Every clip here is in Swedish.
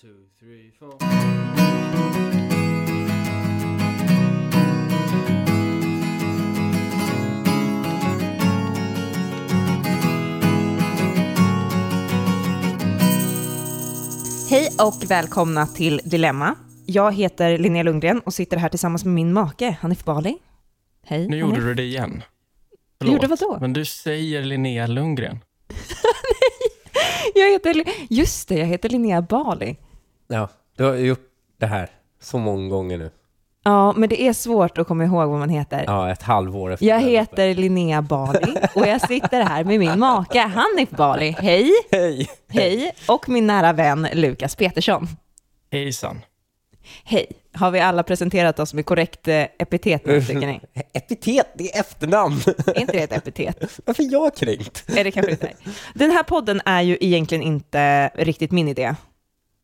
two, three, four. Hej och välkomna till Dilemma. Jag heter Linnea Lundgren och sitter här tillsammans med min make Hanif Bali. Hej Nu Hanif. gjorde du det igen. Gjorde vadå? Men du säger Linnea Lundgren. Jag heter, just det, jag heter Linnea Bali. Ja, du har gjort det här så många gånger nu. Ja, men det är svårt att komma ihåg vad man heter. Ja, ett halvår efter. Jag heter Linnea Bali och jag sitter här med min make Hanif Bali. Hej, Hej! hej, och min nära vän Lukas Petersson. Hejsan. Hej, har vi alla presenterat oss med korrekt eh, epitet nu, tycker ni? Epitet, det är efternamn. Är inte det ett epitet? Varför är jag kränkt? Är det kanske inte? Den här podden är ju egentligen inte riktigt min idé.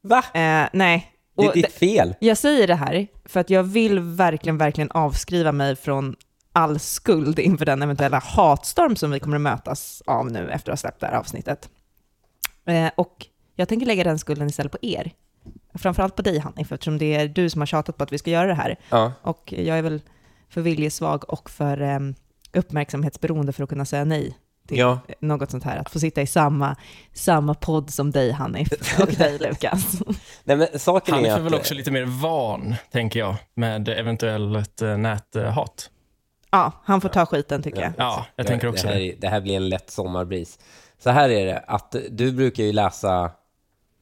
Va? Eh, nej. Det är Och ditt fel. jag säger det här för att jag vill verkligen, verkligen avskriva mig från all skuld inför den eventuella hatstorm som vi kommer att mötas av nu efter att ha släppt det här avsnittet. Eh, och jag tänker lägga den skulden istället på er. Framförallt på dig Hanif, eftersom det är du som har tjatat på att vi ska göra det här. Ja. Och jag är väl för viljesvag och för eh, uppmärksamhetsberoende för att kunna säga nej till Ja. något sånt här. Att få sitta i samma, samma podd som dig Hanif och dig Lukas. Nej, men saken Han är är att... väl också lite mer van, tänker jag, med eventuellt eh, näthat. Ja, han får ta skiten tycker jag. Ja, jag tänker också det. Här, det. är- det här blir en lätt sommarbris. Så här är det, att du brukar ju läsa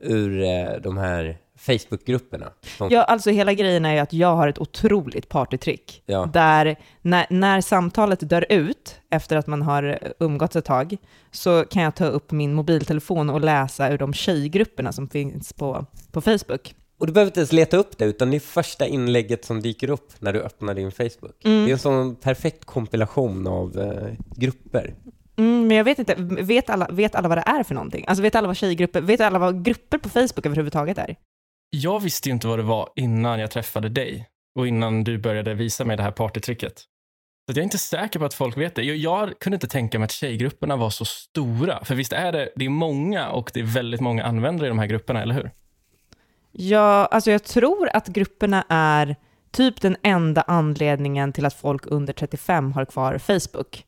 ur eh, de här Facebookgrupperna. Som, Ja, alltså hela grejen är ju att jag har ett otroligt partytrick. Ja. Där när, när samtalet dör ut, efter att man har umgåtts ett tag, så kan jag ta upp min mobiltelefon och läsa ur de tjejgrupperna som finns på, på Facebook. Och du behöver inte ens leta upp det, utan det är första inlägget som dyker upp när du öppnar din Facebook. Mm. Det är en sån perfekt kompilation av eh, grupper. Mm, men jag vet inte, vet alla, vet alla vad det är för någonting? Alltså vet alla vad tjejgrupper, vet alla vad grupper på Facebook överhuvudtaget är? Jag visste ju inte vad det var innan jag träffade dig och innan du började visa mig det här partytricket. Så jag är inte säker på att folk vet det. Jag, jag kunde inte tänka mig att tjejgrupperna var så stora. För visst är det, det är många och det är väldigt många användare i de här grupperna, eller hur? Ja, alltså jag tror att grupperna är typ den enda anledningen till att folk under 35 har kvar Facebook.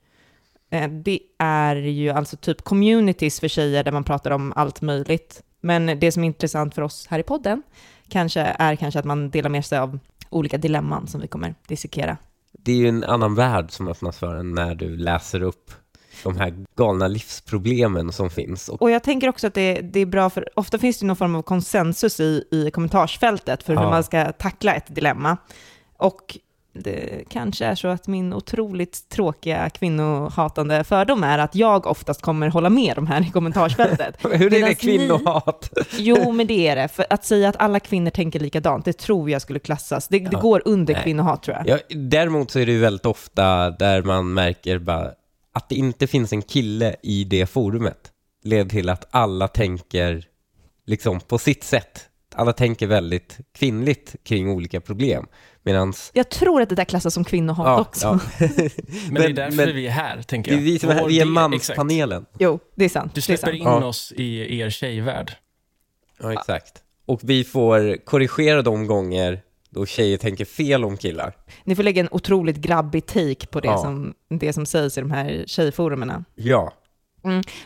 Eh, det är ju alltså typ communities för tjejer där man pratar om allt möjligt. Men det som är intressant för oss här i podden kanske är kanske att man delar med sig av olika dilemman som vi kommer dissekera. Det är ju en annan värld som öppnas för en när du läser upp de här galna livsproblemen som finns. Och, jag tänker också att det, det är bra för, ofta finns det någon form av konsensus i, i kommentarsfältet för hur Ja. man ska tackla ett dilemma. Och det kanske är så att min otroligt tråkiga kvinnohatande fördom är att jag oftast kommer hålla med de här i kommentarsfältet. hur är det kvinnohat? Jo, men det är det. För att säga att alla kvinnor tänker likadant, det tror jag skulle klassas. Det, det Ja. går under Nej. kvinnohat tror jag. Ja, däremot så är det ju väldigt ofta där man märker bara att det inte finns en kille i det forumet leder till att alla tänker liksom på sitt sätt. Alla tänker väldigt kvinnligt kring olika problem. Medans Jag tror att det där klassas som kvinnohat också. Men, det är Men- därför men- vi är här, tänker det jag. är vi som är här, vi är manspanelen. Jo, det är sant. Du det släpper sant. in Ja. oss i er tjejvärld. Ja, exakt. Och vi får korrigera de gånger då tjejer tänker fel om killar. Ni får lägga en otroligt grabbig take på det, Ja. som, det som sägs i de här tjejforumerna. Ja.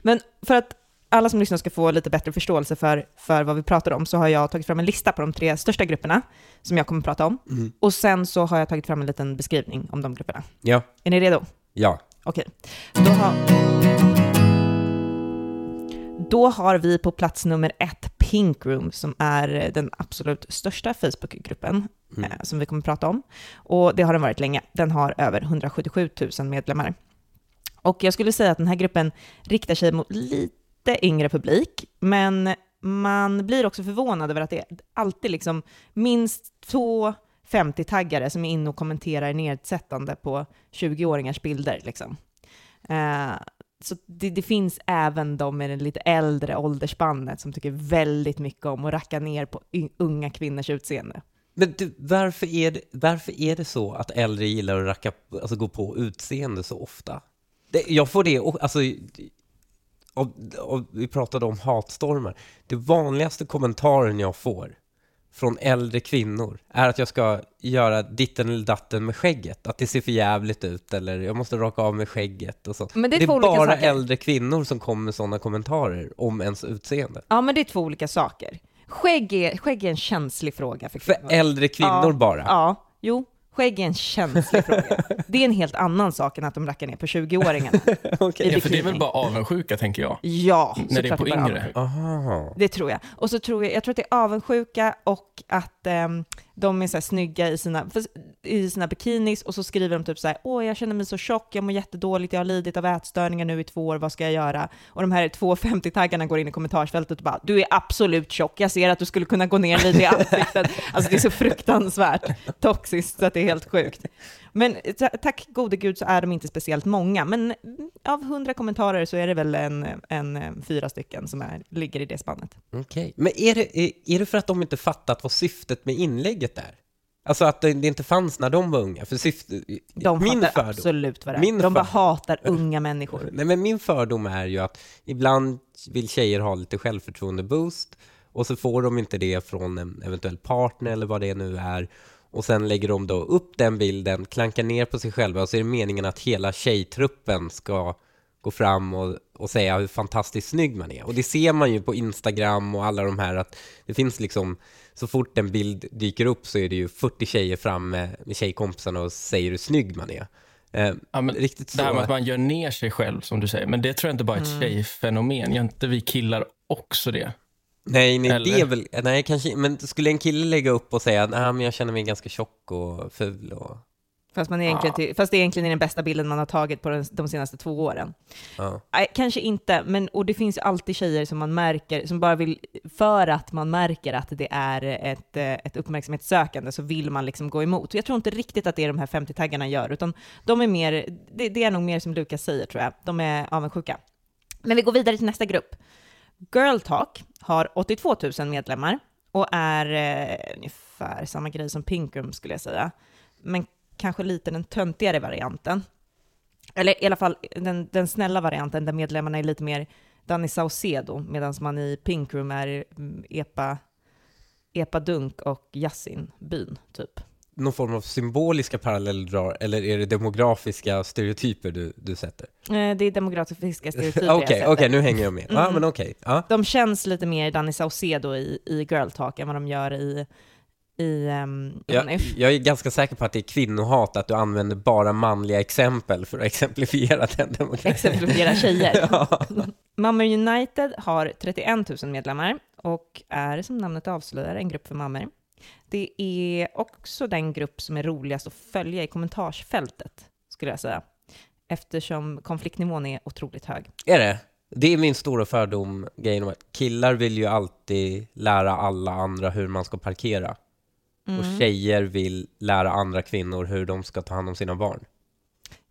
Men för att alla som lyssnar ska få lite bättre förståelse för, för vad vi pratar om så har jag tagit fram en lista på de tre största grupperna som jag kommer att prata om. Mm. Och sen så har jag tagit fram en liten beskrivning om de grupperna. Ja. Är ni redo? Ja. Okej. Då har... Då har vi på plats nummer ett Pink Room som är den absolut största Facebookgruppen Mm. eh, som vi kommer att prata om. Och det har den varit länge. Den har över 177 000 medlemmar. Och jag skulle säga att den här gruppen riktar sig mot lite yngre publik, men man blir också förvånad över att det är alltid liksom minst två 50-taggare som är inne och kommenterar nedsättande på 20-åringars bilder. Liksom. Eh, så det, det finns även de med det lite äldre åldersspannet som tycker väldigt mycket om att racka ner på unga kvinnors utseende. Men du, varför är, det, varför är det så att äldre gillar att racka, alltså gå på utseende så ofta? Det, jag får det, alltså, och, och vi pratade om hatstormar. Det vanligaste kommentaren jag får från äldre kvinnor är att jag ska göra ditten eller datten med skägget. Att det ser för jävligt ut eller jag måste raka av med skägget och så. Men det är det är bara saker. äldre kvinnor som kommer med sådana kommentarer om ens utseende. Ja, men det är två olika saker. Skägg är, skägg är en känslig fråga för För kvinnor. äldre kvinnor ja, bara. Ja, jo. Skägg är en känslig fråga. Det är en helt annan sak än att de rackar ner på 20-åringarna. Okej. I Ja, för det är väl bara avundsjuka, tänker jag. Ja, När det är på yngre. Aha. Det tror jag. Och så tror jag, jag tror att det är avundsjuka och att ehm, de är så här snygga i sina, i sina bikinis och så skriver de typ så här, åh jag känner mig så tjock, jag mår jättedåligt, jag har lidit av ätstörningar nu i två år, vad ska jag göra? Och de här 250-taggarna går in i kommentarsfältet och bara, du är absolut tjock, jag ser att du skulle kunna gå ner lite i ansiktet. Alltså det är så fruktansvärt toxiskt så att det är helt sjukt. Men ta- tack gode gud så är de inte speciellt många, men av hundra kommentarer så är det väl en, en, en fyra stycken som är, ligger i det spannet. Okej. Men är det, är, är det för att de inte fattat vad syftet med inlägget är? Alltså att det, inte fanns när de var unga? För syftet... De min fattar fördom, absolut vad det är. Min De bara hatar unga människor. Nej, men min fördom är ju att ibland vill tjejer ha lite självförtroende-boost och så får de inte det från en eventuell partner eller vad det nu är. Och sen lägger de då upp den bilden, klankar ner på sig själva och så är det meningen att hela tjejtruppen ska gå fram och, och säga hur fantastiskt snygg man är. Och det ser man ju på Instagram och alla de här att det finns liksom, så fort en bild dyker upp så är det ju 40 tjejer fram med, med tjejkompisarna och säger hur snygg man är. Eh, Ja, men riktigt så. Det här med att man gör ner sig själv, som du säger. Men det tror jag inte bara är ett Mm. tjejfenomen. Gör inte vi killar också det? Nej, nej, Eller? det är väl, nej kanske, men skulle en kille lägga upp och säga nej men jag känner mig ganska tjock och ful och, Fast, man egentligen, ty- fast det egentligen är den bästa bilden man har tagit på den, de senaste två åren. ja. Nej, kanske inte, men och det finns ju alltid tjejer som man märker, som bara vill, för att man märker att det är ett, eh, ett uppmärksamhetssökande så vill man liksom gå emot. Och jag tror inte riktigt att det är de här 50-taggarna gör, utan de är mer, det, det är nog mer som Lukas säger tror jag, de är avundsjuka. Men vi går vidare till nästa grupp. Girl Talk har 82 000 medlemmar och är eh, ungefär samma grej som Pinkum skulle jag säga, men kanske lite den töntigare varianten. Eller i alla fall den, den snälla varianten där medlemmarna är lite mer Danny Saucedo, medan man i Pink är mm, Epa, Epa Dunk och Yasin Byn, typ någon form av symboliska paralleller drar, eller är det demografiska stereotyper du, du sätter? Eh, Det är demografiska stereotyper Okej, sätter. okej, nu hänger jag med. Mm. men okej. Ja. De känns lite mer Danny Saucedo i, i Girl Talk än vad de gör i, i um, Jag, jag är ganska säker på att det är kvinnohat, att du använder bara manliga exempel för att exemplifiera den demokratin. exemplifiera tjejer. ja. Mammor United har 31 000 medlemmar och är som namnet avslöjar en grupp för mammor. Det är också den grupp som är roligast att följa i kommentarsfältet, skulle jag säga. Eftersom konfliktnivån är otroligt hög. Är det? Det är min stora fördom, grejen att killar vill ju alltid lära alla andra hur man ska parkera. Och Mm. tjejer vill lära andra kvinnor hur de ska ta hand om sina barn.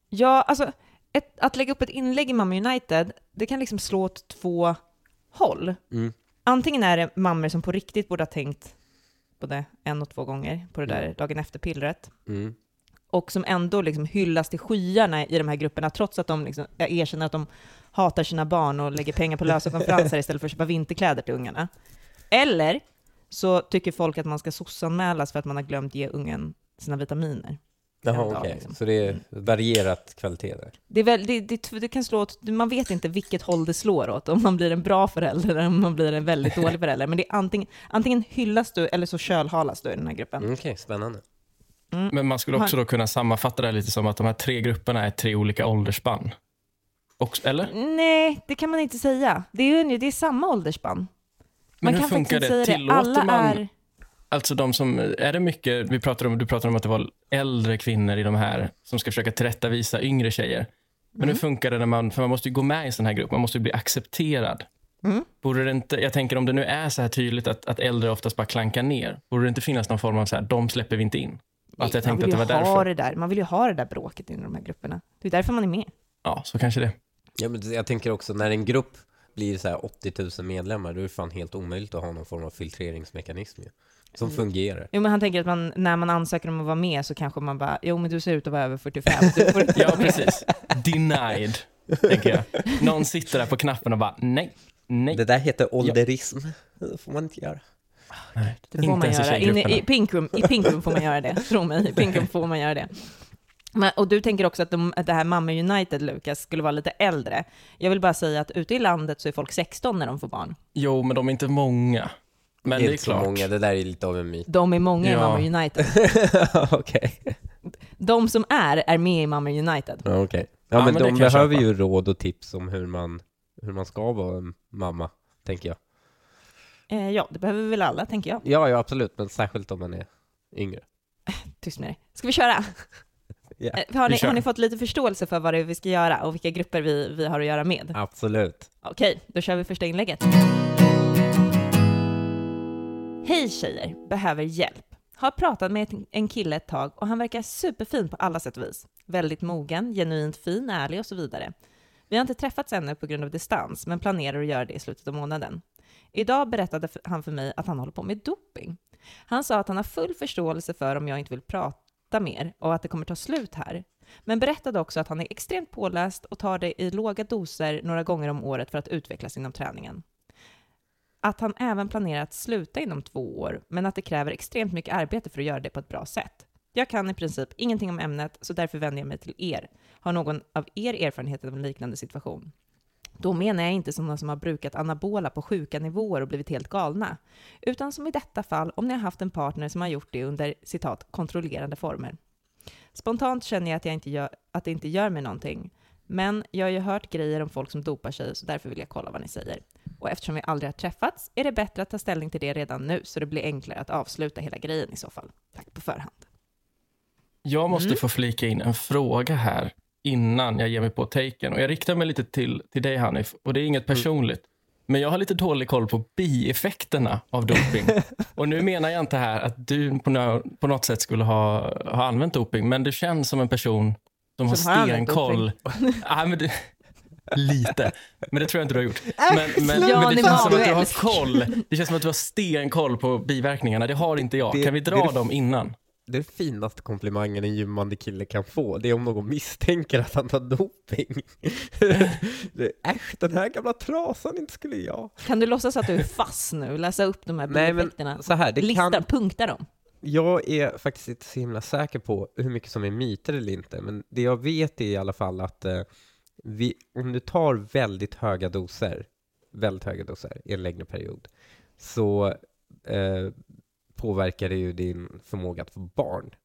Ja, alltså ett, att lägga upp ett inlägg i Mamma United, det kan liksom slå åt två håll. Mm. Antingen är det mammor som på riktigt borde ha tänkt både en och två gånger på det där dagen efter-pillret, Mm. och som ändå liksom hyllas till skyarna i de här grupperna, trots att de liksom erkänner att de hatar sina barn och lägger pengar på lösa konferenser istället för att köpa vinterkläder till ungarna. Eller så tycker folk att man ska sossanmälas för att man har glömt ge ungen sina vitaminer. Jaha, okej. liksom. Så det är varierat kvalitet där. Det, är väl, det, det, det kan slå åt, man vet inte vilket håll det slår åt, om man blir en bra förälder eller om man blir en väldigt dålig förälder. Men det är antingen, antingen hyllas du eller så kölhalas du i den här gruppen. Mm, Okej, spännande. Men man skulle också då kunna sammanfatta det lite som att de här tre grupperna är tre olika åldersspann. Eller? Nej, det kan man inte säga. Det är, ju- det är samma ålderspann. Man Men hur kan funkar det? säga Tillåter Alla man, är... alltså de som, är det mycket, vi pratar om, du pratar om att det var äldre kvinnor i de här som ska försöka tillrättavisa yngre tjejer. Men Mm. hur funkar det när man, för man måste ju gå med i en sån här grupp, man måste ju bli accepterad. Mm. Borde det inte, jag tänker om det nu är så här tydligt att, att äldre oftast bara klankar ner, borde det inte finnas någon form av så här, de släpper vi inte in? Att jag tänkte att det var därför. det där. Man vill ju ha det där bråket inom de här grupperna. Det är därför man är med. Ja, så kanske det. Ja, men jag tänker också när en grupp blir så här 80 000 medlemmar, då är det fan helt omöjligt att ha någon form av filtreringsmekanism ju, som Mm. fungerar. Jo, men han tänker att man, när man ansöker om att vara med så kanske man bara, jo men du ser ut att vara över 45. Du får inte Ja, precis. Denied. tänker jag. Någon sitter där på knappen och bara nej, nej. Det där heter ålderism. Det får man inte göra. nej. Det får Inte man ens i göra. Tjejgrupperna. i, pink room, I Pink Room får man göra det, tro mig. I Pink Room får man göra det. Men, och du tänker också att, de, att det här Mamma United, Lukas, skulle vara lite äldre. Jag vill bara säga att ute i landet så är folk 16 när de får barn. Jo, men de är inte många. Men det är inte så klart. många, det där är lite av en myt. De är många i Ja. Mamma United. Okej. De som är, är med i Mamma United. Ja, okej. Ja, Ja, men, men det de kan jag behöver köpa. ju råd och tips om hur man, hur man ska vara en mamma, tänker jag. Eh, ja, det behöver vi väl alla, tänker jag. Ja, ja, absolut, men särskilt om man är yngre. Tyst med dig. Ska vi köra? Ja. Eh, Har Vi ni, kör. har ni fått lite förståelse för vad det är vi ska göra och vilka grupper vi, vi har att göra med? Absolut. Okej, då kör vi första inlägget. Hej tjejer, behöver hjälp. Har pratat med en kille ett tag och han verkar superfin på alla sätt och vis. Väldigt mogen, genuint fin, ärlig och så vidare. Vi har inte träffats ännu på grund av distans, men planerar att göra det i slutet av månaden. Idag berättade han för mig att han håller på med doping. Han sa att han har full förståelse för om jag inte vill prata mer och att det kommer ta slut här. Men berättade också att han är extremt påläst och tar det i låga doser några gånger om året för att utvecklas inom träningen. Att han även planerar att sluta inom två år, men att det kräver extremt mycket arbete för att göra det på ett bra sätt. Jag kan i princip ingenting om ämnet, så därför vänder jag mig till er. Har någon av er erfarenhet av en liknande situation? Då menar jag inte sådana som har brukat anabola på sjuka nivåer och blivit helt galna, utan som i detta fall om ni har haft en partner som har gjort det under citat kontrollerande former. Spontant känner jag att, jag inte gör, att det inte gör mig någonting, men jag har ju hört grejer om folk som dopar sig, så därför vill jag kolla vad ni säger. Och eftersom vi aldrig har träffats är det bättre att ta ställning till det redan nu, så det blir enklare att avsluta hela grejen i så fall. Tack på förhand. Jag måste Mm. få flika in en fråga här innan jag ger mig på taken. Och jag riktar mig lite till, till dig Hanif, och det är inget personligt. Men jag har lite dålig koll på bieffekterna av doping. och nu menar jag inte här att du på, på något sätt skulle ha, ha använt doping, men du känns som en person Som har stenkoll. ja, men lite, men det tror jag inte du har gjort. Men, men, Jan men det känns som att du har koll. Det känns som att du har stenkoll på biverkningarna. Det har inte jag. Det- kan vi dra det dem innan? Det är finaste komplimangen en gymmande kille kan få, det är om någon misstänker att han tar doping. Det- Äsch, den här gamla trasan inte skulle jag. Kan du låtsas att du är fast nu? Läsa upp de här Nej, men bieffekterna? så här, det Lista, kan, punkta dem jag är faktiskt inte så himla säker på hur mycket som är myter eller inte, men det jag vet är i alla fall att eh, vi, om du tar väldigt höga doser, väldigt höga doser i en längre period, så eh, påverkar det ju din förmåga att få barn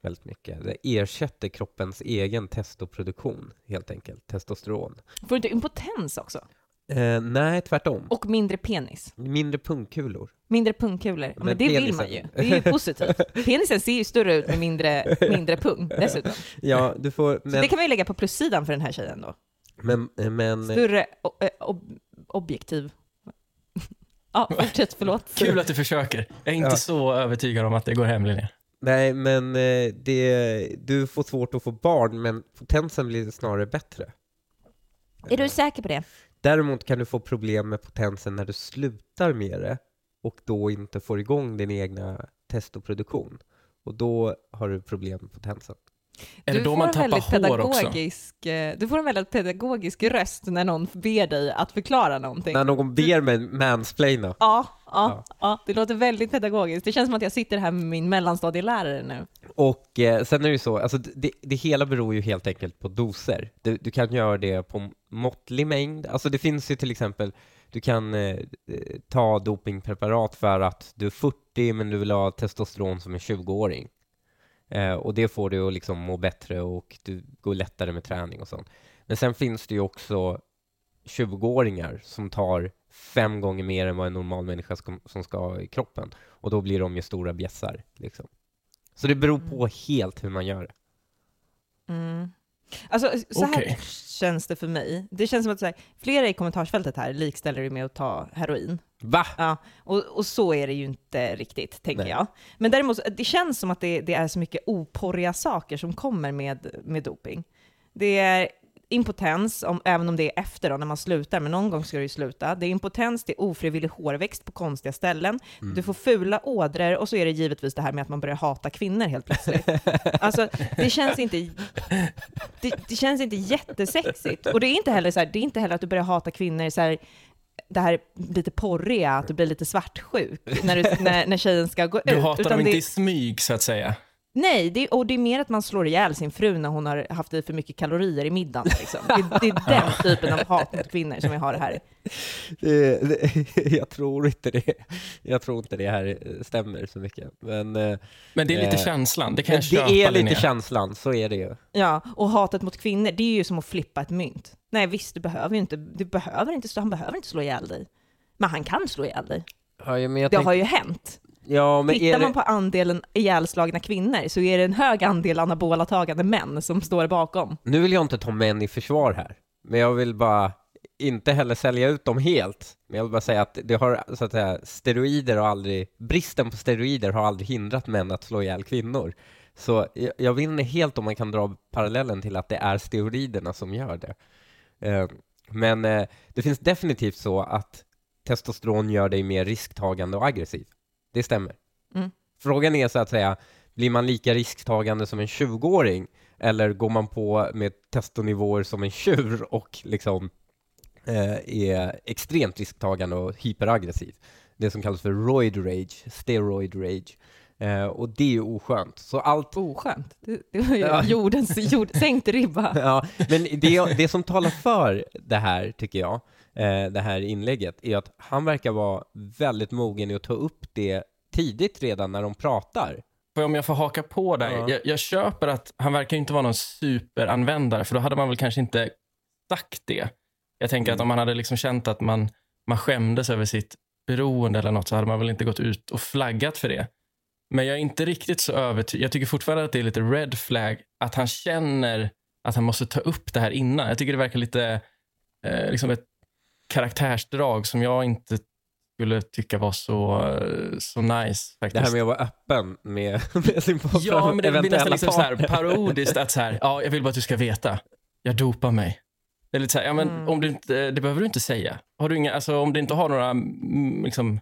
väldigt mycket. Det ersätter kroppens egen testoproduktion, helt enkelt, testosteron. Får du inte impotens också? Eh, nej, tvärtom. Och mindre penis? Mindre pungkulor. Mindre pungkulor? Men, Men det vill penisen- man ju. Det är ju positivt. Penisen ser ju större ut med mindre, mindre pung dessutom. Ja, du får, Så men, det kan man ju lägga på plussidan för den här tjejen då. men, men Större eh, ob- objektiv. Ja, fortsätt, förlåt. Kul att du försöker. Jag är inte Ja. så övertygad om att det går hem, Linnea. Nej, men eh, det, du får svårt att få barn, men potensen blir snarare bättre. Är du säker på det? Däremot kan du få problem med potensen när du slutar med det och då inte får igång din egna testoproduktion. Och då har du problem med potensen. Är det du då får man tappar väldigt hår också? pedagogisk, eh, Du får en väldigt pedagogisk röst när någon ber dig att förklara någonting. När någon ber mig mansplaina. Ja, ja, ja, det låter väldigt pedagogiskt. Det känns som att jag sitter här med min mellanstadielärare nu. Och eh, sen är det ju så, alltså det, det hela beror ju helt enkelt på doser. Du, du kan göra det på måttlig mängd. Alltså det finns ju till exempel, du kan eh, eh, ta dopingpreparat för att du är 40 men du vill ha testosteron som en 20-åring. Eh, och det får dig att liksom må bättre och du går lättare med träning och sånt. Men sen finns det ju också 20-åringar som tar fem gånger mer än vad en normal människa ska, som ska ha i kroppen. Och då blir de ju stora bjässar. Liksom. Så det beror på helt hur man gör det. Mm. Alltså, så här Okej. känns det för mig. Det känns som att här, flera i kommentarsfältet här likställer det med att ta heroin. Va? Ja, och, och så är det ju inte riktigt, tänker Nej. jag. Men däremot, det känns som att det, det är så mycket oporriga saker som kommer med, med doping. Det är, impotens, om, även om det är efter då, när man slutar, men någon gång ska det ju sluta. Det är impotens, det är ofrivillig hårväxt på konstiga ställen, Mm. du får fula ådror och så är det givetvis det här med att man börjar hata kvinnor helt plötsligt. alltså, det känns inte, det, det känns inte jättesexigt. Och det är inte heller så här, det är inte heller att du börjar hata kvinnor så här, det här lite porriga, att du blir lite svartsjuk när, du, när, när tjejen ska gå Du ut. hatar Utan dem inte det, i smyg, så att säga. Nej, det, och det är mer att man slår ihjäl sin fru när hon har haft i för mycket kalorier i middagen. Liksom. Det, det är den typen av hat mot kvinnor som vi har här. Det, det, jag tror inte det. Jag tror inte det här stämmer så mycket. Men eh, Men det är lite Eh, känslan, det kan jag köpa, det är lite Linnea. känslan, så är det ju. Ja, och hatet mot kvinnor, det är ju som att flippa ett mynt. Nej visst, du behöver ju inte, du behöver inte, slå- han behöver inte slå ihjäl dig. Men han kan slå ihjäl dig. Ja, men jag Det tänk, har ju hänt. Ja, men Tittar det, man på andelen ihjälslagna kvinnor så är det en hög andel anabola tagande män som står bakom. Nu vill jag inte ta män i försvar här, men jag vill bara inte heller sälja ut dem helt. Men jag vill bara säga att det har, så att säga, steroider har aldrig, bristen på steroider har aldrig hindrat män att slå ihjäl kvinnor. Så jag, jag inte helt om man kan dra parallellen till att det är steroiderna som gör det. Eh, men eh, det finns definitivt så att testosteron gör dig mer risktagande och aggressiv. Det stämmer. Mm. Frågan är så att säga, blir man lika risktagande som en 20-åring eller går man på med testonivåer som en tjur och liksom eh, är extremt risktagande och hyperaggressiv? Det som kallas för roid rage, steroid rage. Eh, och det är ju oskönt. Så allt Oskönt. Det, det var ju Ja. jordens, jord, sänkt ribba. ja, men det, det som talar för det här, tycker jag, eh, det här inlägget, är att han verkar vara väldigt mogen i att ta upp det tidigt redan när de pratar. Om jag får haka på där. Ja. Jag, jag köper att han verkar inte vara någon superanvändare, för då hade man väl kanske inte sagt det. Jag tänker Mm. att om man hade liksom känt att man, man skämdes över sitt beroende eller något så hade man väl inte gått ut och flaggat för det. Men jag är inte riktigt så övertygad. Jag tycker fortfarande att det är lite red flag att han känner att han måste ta upp det här innan. Jag tycker det verkar lite eh, liksom ett karaktärsdrag som jag inte skulle tycka var så, så nice faktiskt. Det här med att vara öppen med, med sin Ja, men det blir nästan liksom så här partner. parodiskt att så här, ja, jag vill bara att du ska veta. Jag dopar mig. Det är lite så här, ja men Mm. om du inte, det behöver du inte säga. Har du inga, alltså om du inte har några mm, liksom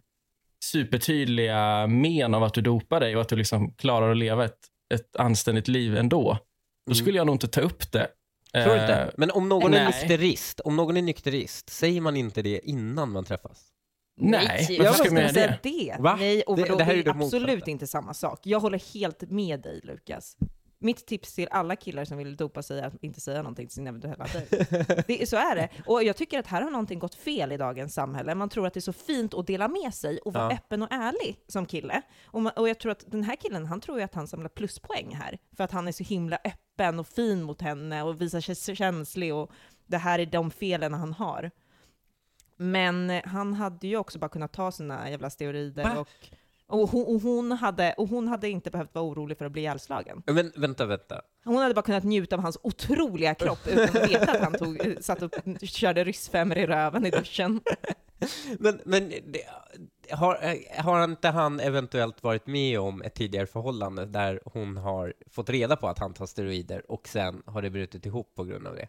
supertydliga men av att du dopar dig och att du liksom klarar att leva ett, ett anständigt liv ändå, då Mm. skulle jag nog inte ta upp det. Tror du Eh, inte? Men om någon nej. är nykterist, om någon är nykterist, säger man inte det innan man träffas? Nej, jag varför ska man säga det? det. Va? Nej, och Det- det här är det absolut motsatta. inte samma sak. Jag håller helt med dig, Lukas. Mitt tips till alla killar som vill dopa sig är att inte säga någonting till sin eventuella dejt. Så är det. Och jag tycker att här har någonting gått fel i dagens samhälle. Man tror att det är så fint att dela med sig och vara Ja. öppen och ärlig som kille. Och, man, och jag tror att den här killen, han tror ju att han samlar pluspoäng här. För att han är så himla öppen och fin mot henne och visar sig känslig och det här är de felen han har. Men han hade ju också bara kunnat ta sina jävla steroider Va? och, och, hon, och, hon hade, och hon hade inte behövt vara orolig för att bli ihjälslagen. Men vänta, vänta. Hon hade bara kunnat njuta av hans otroliga kropp utan att veta att han tog, eh, satt och körde ryssfemmer i röven i duschen. Men, men det, har, har inte han eventuellt varit med om ett tidigare förhållande där hon har fått reda på att han tar steroider och sen har det brutit ihop på grund av det?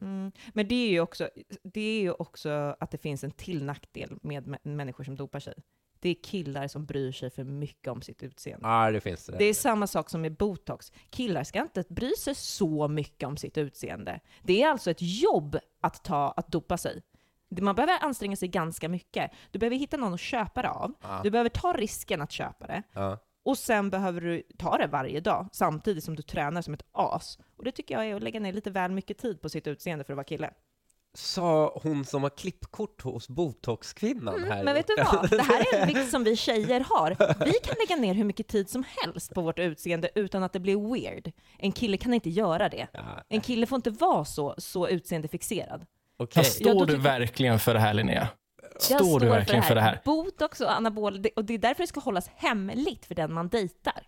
Mm. Men det är, ju också, det är ju också att det finns en till nackdel med mä- människor som dopar sig. Det är killar som bryr sig för mycket om sitt utseende. Ja, det finns det. Det är samma sak som med botox. Killar ska inte bry sig så mycket om sitt utseende. Det är alltså ett jobb att, ta, att dopa sig. Man behöver anstränga sig ganska mycket. Du behöver hitta någon att köpa det av. Ja. Du behöver ta risken att köpa det. Ja. Och sen behöver du ta det varje dag, samtidigt som du tränar som ett as. Och det tycker jag är att lägga ner lite väl mycket tid på sitt utseende för att vara kille. Sa hon som har klippkort hos botoxkvinnan här. Mm, Men vet du vad? Det här är en vikt som vi tjejer har. Vi kan lägga ner hur mycket tid som helst på vårt utseende utan att det blir weird. En kille kan inte göra det. Ja, En kille får inte vara så, så utseendefixerad. okej. Står Ja, du tycker- verkligen för det här Linnea? Jag Står du verkligen för det här? Botox och anabol, det- och det är därför det ska hållas hemligt för den man dejtar.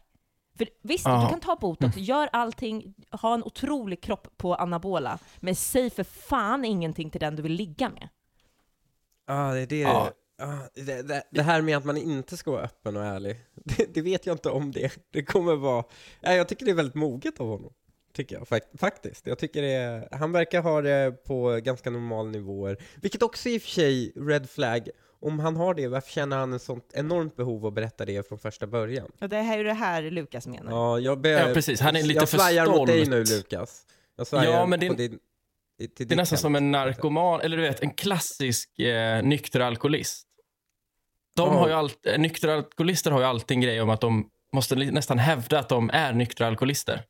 För visst, Ja. du kan ta botox, gör allting, ha en otrolig kropp på anabola, men säg för fan ingenting till den du vill ligga med. Ja, det är det. Ja. Ja, det, det, det här med att man inte ska vara öppen och ärlig, det, det vet jag inte om det. Det kommer vara... Ja, jag tycker det är väldigt moget av honom. tycker jag fak- faktiskt. Jag tycker det är, han verkar ha det på ganska normal nivåer, vilket också i och för sig red flag. Om han har det, varför känner han ett sånt enormt behov att berätta det från första början? Och det här är ju det här Lukas menar. Ja, jag ber, Ja, precis. Han är lite jag för svajar mot dig stolt. nu Lukas. Jag svajar Ja, men det är- på din, Det är nästan som en narkoman, eller du vet, en klassisk eh, nykter alkoholist. De Ja. har ju allt, eh, nyktra alkoholister har ju alltid en grej om att de måste nästan hävda att de är nyktra alkoholister.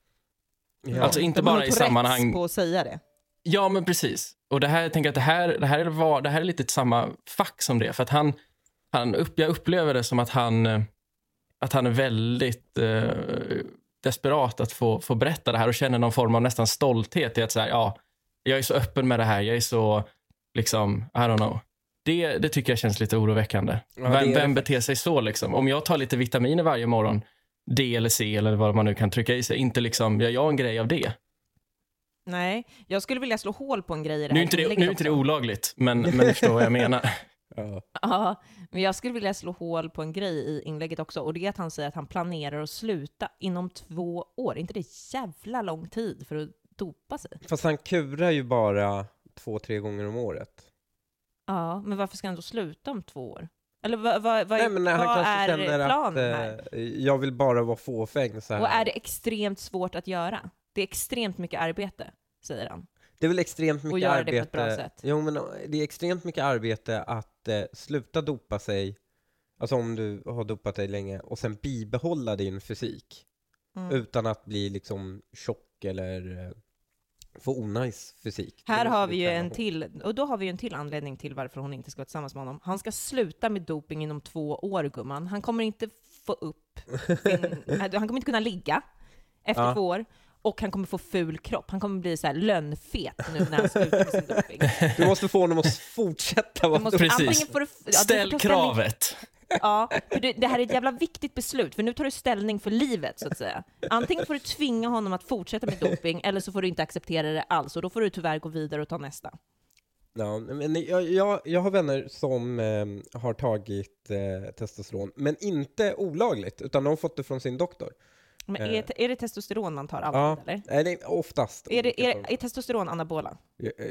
Ja. Alltså inte De bara i sammanhang... på att säga det. Ja, men precis. Och det här, jag tänker att det här, det här, är, var, det här är lite samma fack som det. För att han, han upp, jag upplever det som att han, eh, att han är väldigt eh, desperat att få, få berätta det här och känner någon form av nästan stolthet i att säga, ja, jag är så öppen med det här, jag är så, liksom, I don't know. Det, det tycker jag känns lite oroväckande. Ja, vem vem beter sig så liksom? Om jag tar lite vitaminer varje morgon, D eller C eller vad man nu kan trycka i sig, inte liksom, gör jag en grej av det? Nej, jag skulle vilja slå hål på en grej i det Nu är här inte det, nu är inte det olagligt, men, men du förstår vad jag menar. Ja. Ja, men jag skulle vilja slå hål på en grej i inlägget också, och det är att han säger att han planerar att sluta inom två år. Inte det jävla lång tid för att dopa sig? Fast han kurar ju bara två, tre gånger om året. Ja, men varför ska han då sluta om två år? Eller vad, vad, vad, Nej, men när han vad kanske är planen att här? eh, jag vill bara vara fåfäng så här. Och är det extremt svårt att göra? Det är extremt mycket arbete, säger han. Det är väl extremt mycket göra det arbete. på ett bra sätt. Jo, men det är extremt mycket arbete att eh, sluta dopa sig, alltså om du har dopat dig länge, och sen bibehålla din fysik. Mm. Utan att bli liksom tjock eller eh, få onajs fysik. Det Här har vi ju en till, och då har vi ju en till anledning till varför hon inte ska vara tillsammans med honom. Han ska sluta med doping inom två år, gumman. Han kommer inte få upp sin, han kommer inte kunna ligga efter Ja. två år. Och han kommer få ful kropp. Han kommer bli så här lönnfet nu när han slutar med sin doping. Du måste få honom att fortsätta Du vara måste, Precis. antingen får du, ja, du Ställ ställning- kravet. Ja, för det, det här är ett jävla viktigt beslut, för nu tar du ställning för livet, så att säga. Antingen får du tvinga honom att fortsätta med doping, eller så får du inte acceptera det alls, och då får du tyvärr gå vidare och ta nästa. Ja, men jag, jag, jag har vänner som eh, har tagit eh, testosteron, men inte olagligt, utan de har fått det från sin doktor. Men Eh. är, är det testosteron man tar alltid, Ja, eller? nej, är oftast. Är, det, är, är testosteron anabola?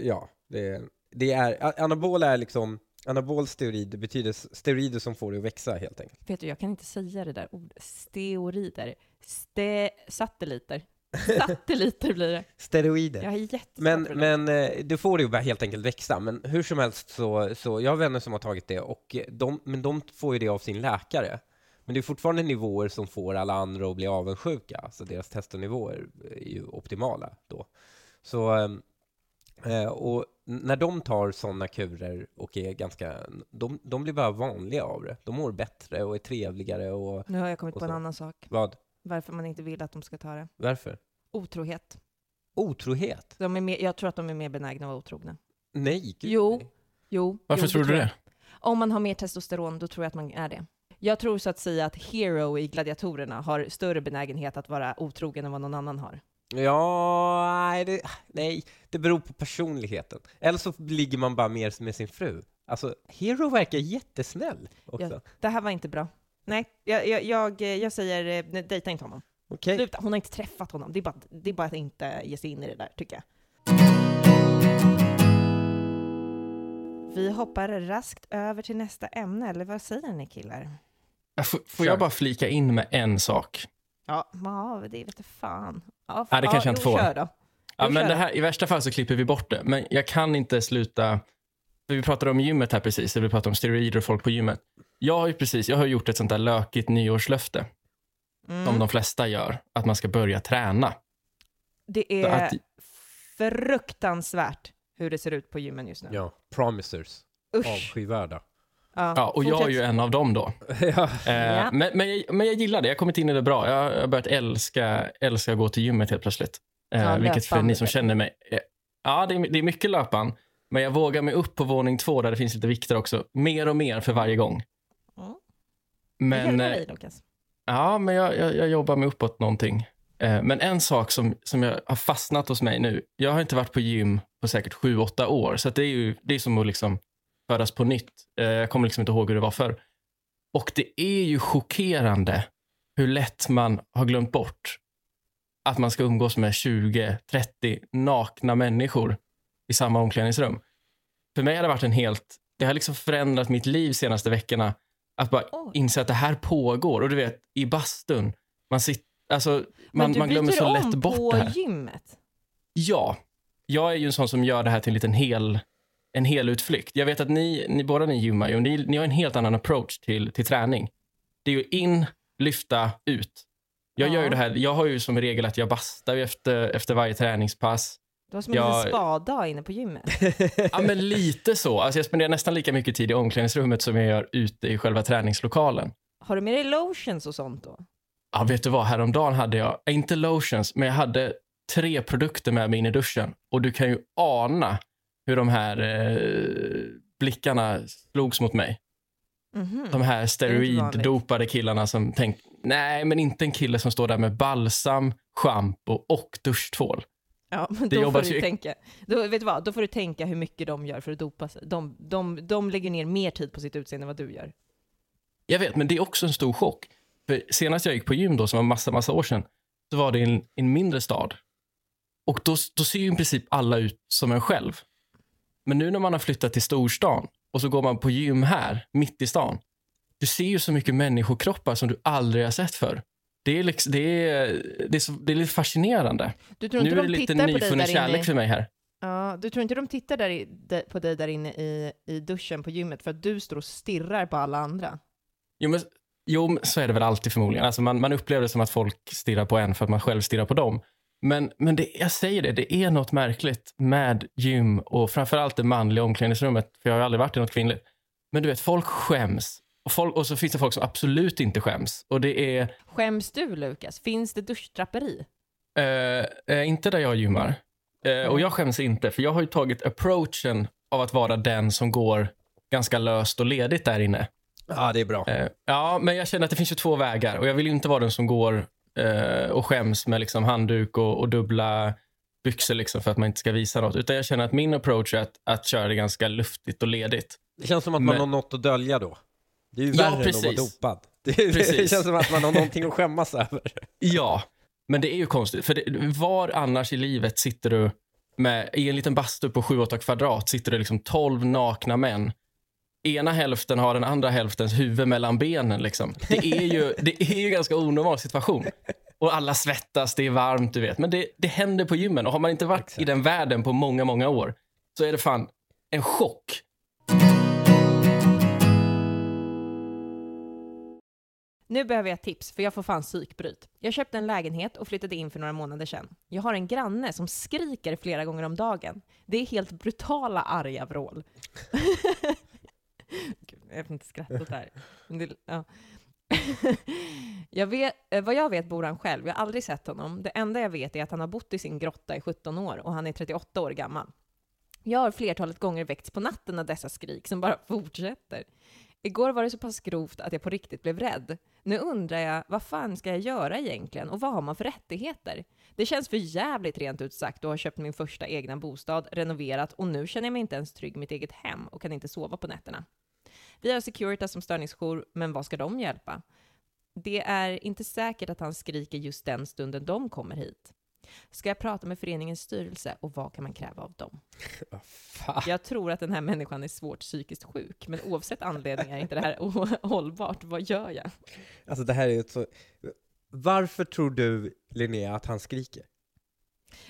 Ja, det är, det är, anabola är liksom, anabol steroid, betyder steroider som får dig att växa helt enkelt. Vet du, jag kan inte säga det där ordet. Steorider. Ste, satelliter. Satelliter blir det. Steroider. Jag är Men, men eh, det får att helt enkelt växa. Men hur som helst så, så jag har vänner som har tagit det, och eh, de, men de får ju det av sin läkare. Men det är fortfarande nivåer som får alla andra att bli avundsjuka. Alltså deras testonivåer är ju optimala då. Så, ehm, eh, och när de tar sådana kurer och är ganska, de, de blir bara vanliga av det. De mår bättre och är trevligare och Nu har jag kommit på en så. annan sak. vad? Varför man inte vill att de ska ta det. Varför? Otrohet. Otrohet? De är mer, jag tror att de är mer benägna att vara otrogna. Nej, gud Jo. nej. Jo. Varför jo, tror du det? Om man har mer testosteron, då tror jag att man är det. Jag tror så att säga att Hero i Gladiatorerna har större benägenhet att vara otrogen än vad någon annan har. Ja, nej det, nej, det beror på personligheten. Eller så ligger man bara mer med sin fru. Alltså, Hero verkar jättesnäll också. Ja. Det här var inte bra. Nej, jag, jag, jag, jag säger eh, nej, dejta inte honom. Okej. Sluta, hon har inte träffat honom. Det är, bara, det är bara att inte ge sig in i det där, tycker jag. Vi hoppar raskt över till nästa ämne, eller vad säger ni killar? Får, får jag bara flika in med en sak? Ja, ja det vet jag fan. Ja, Ja, det kanske jag inte får. Kör då. Ja, men det här, I värsta fall så klipper vi bort det, men jag kan inte sluta... För vi pratade om gymmet här precis, vi pratade om steroider och folk på gymmet. Jag har ju precis, jag har gjort ett sånt där lökigt nyårslöfte, Mm. som de flesta gör, att man ska börja träna. Det är att- fruktansvärt hur det ser ut på gymmen just nu. Ja, promisers. Usch. Avskyvärda. Ja, och jag är ju en av dem då. ja. Eh, Ja. men, men, jag, men jag gillar det, jag har kommit in i det bra. Jag har börjat älska, älska att gå till gymmet helt plötsligt. Eh, Ja, vilket för ni som känner mig, eh, ja det är, det är mycket löpan. Men jag vågar mig upp på våning två där det finns lite vikter också. Mer och mer för varje gång. Mm. Men, Men, eh, dig, Lukas. ja, men jag, jag, jag jobbar mig uppåt någonting. Men en sak som, som jag har fastnat hos mig nu. Jag har inte varit på gym på säkert sju, åtta år. Så att det är ju det är som att liksom födas på nytt. Eh, jag kommer liksom inte ihåg hur det var förr. Och det är ju chockerande hur lätt man har glömt bort att man ska umgås med 20, 30 nakna människor i samma omklädningsrum. För mig har det varit en helt, det har liksom förändrat mitt liv senaste veckorna. Att bara inse att det här pågår. Och du vet, i bastun, man sitter, alltså Men man, du man glömmer byter så om lätt bort på det här. gymmet. Ja, jag är ju en sån som gör det här till en liten hel, en hel utflykt. Jag vet att ni, ni båda ni gymmar ju, ni, ni har en helt annan approach till, till träning. Det är ju in, lyfta, ut. Jag Ja. gör ju det här, jag har ju som regel att jag bastar efter, efter varje träningspass. Det var som en Jag- spa-dag inne på gymmet. Ja, men lite så. Alltså jag spenderar nästan lika mycket tid i omklädningsrummet som jag gör ute i själva träningslokalen. Har du med dig lotions och sånt då? Ja, vet du vad? Häromdagen hade jag, inte lotions, men jag hade tre produkter med mig in i duschen. Och du kan ju ana hur de här eh, blickarna slogs mot mig. Mhm. De här steroiddopade killarna som tänk, nej, men inte en kille som står där med balsam, schampo och duschtvål. Ja, men då får du ju- tänka. Då, vet du vad? Då får du tänka hur mycket de gör för att dopa sig. De, de, de lägger ner mer tid på sitt utseende än vad du gör. Jag vet, men det är också en stor chock. För senast jag gick på gym då, som var massa, massa år sedan, så var det i en, en mindre stad. Och då, då ser ju i princip alla ut som en själv. Men nu när man har flyttat till storstan och så går man på gym här, mitt i stan. Du ser ju så mycket människokroppar som du aldrig har sett förr. Det är, liksom, det är, det är, så, det är lite fascinerande. Du tror Nu inte är det de lite nyfunnen kärlek inne? för mig här. Ja, du tror inte de tittar där i, på dig där inne i, i duschen på gymmet för att du står och stirrar på alla andra? Jo, men, jo, så är det väl alltid förmodligen. Alltså man, man upplever det som att folk stirrar på en för att man själv stirrar på dem. Men, men det, jag säger det, det är något märkligt med gym och framförallt det manliga omklädningsrummet, för jag har ju aldrig varit i något kvinnligt. Men du vet, folk skäms. Och, folk, och så finns det folk som absolut inte skäms. Och det är Skäms du, Lukas? Finns det duschdraperi? eh, eh, inte där jag gymmar. Eh, och jag skäms inte, för jag har ju tagit approachen av att vara den som går ganska löst och ledigt där inne. Ja, det är bra. Ja, men jag känner att det finns ju två vägar och jag vill ju inte vara den som går eh, och skäms med liksom handduk och, och dubbla byxor liksom för att man inte ska visa något. Utan jag känner att min approach är att, att köra det ganska luftigt och ledigt. Det känns som att man Men- har något att dölja då. Det är ju Ja, värre än att precis. vara dopad. Det, det Precis. känns som att man har någonting att skämmas över. Ja, men det är ju konstigt. För det, var annars i livet sitter du med, i en liten bastu på 7-8 kvadrat sitter det liksom 12 nakna män. Ena hälften har den andra hälftens huvud mellan benen. Liksom. Det, är ju, det är ju en ganska onormal situation. Och alla svettas, det är varmt, du vet. Men det, det händer på gymmen. Och har man inte varit Exakt. i den världen på många, många år så är det fan en chock. Nu behöver jag tips, för jag får fan psykbryt. Jag köpte en lägenhet och flyttade in för några månader sedan. Jag har en granne som skriker flera gånger om dagen. Det är helt brutala arga vrål. Gud, jag får inte skratta åt det här. Det, ja. jag vet, eh, vad jag vet bor han själv. Jag har aldrig sett honom. Det enda jag vet är att han har bott i sin grotta i 17 år och han är 38 år gammal. Jag har flertalet gånger väckts på natten av dessa skrik som bara fortsätter. Igår var det så pass grovt att jag på riktigt blev rädd. Nu undrar jag, vad fan ska jag göra egentligen och vad har man för rättigheter? Det känns för jävligt rent ut sagt att ha köpt min första egna bostad, renoverat och nu känner jag mig inte ens trygg i mitt eget hem och kan inte sova på nätterna. Vi har Securitas som störningsjour, men vad ska de hjälpa? Det är inte säkert att han skriker just den stunden de kommer hit. Ska jag prata med föreningens styrelse och vad kan man kräva av dem? Fan. Jag tror att den här människan är svårt psykiskt sjuk, men oavsett anledning är inte det här ohållbart. Vad gör jag? Alltså det här är ett så... Varför tror du, Linnea, att han skriker?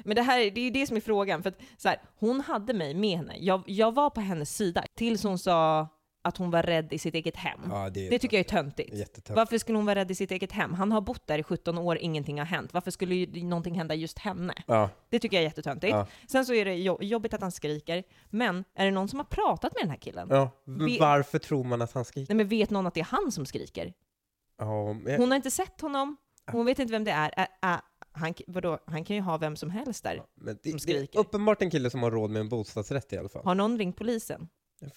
Men det här är- det är ju det som är frågan, för att så här, hon hade mig med henne. Jag, jag var på hennes sida tills hon sa att hon var rädd i sitt eget hem. Ja, det, Det tycker jag är töntigt. jättetöntigt. Varför skulle hon vara rädd i sitt eget hem? Han har bott där i 17 år, ingenting har hänt. Varför skulle någonting hända just henne? Ja, Det tycker jag är jättetöntigt. Ja. Sen så är det jo- jobbigt att han skriker, men är det någon som har pratat med den här killen? ja. Varför tror man att han skriker? Nej, men vet någon att det är han som skriker? Ja, men... Hon har inte sett honom, hon vet inte vem det är. Ä, han, vadå? han kan ju ha vem som helst där. men som det, det är skriker. uppenbart en kille som har råd med en bostadsrätt i alla fall. Har någon ringt polisen?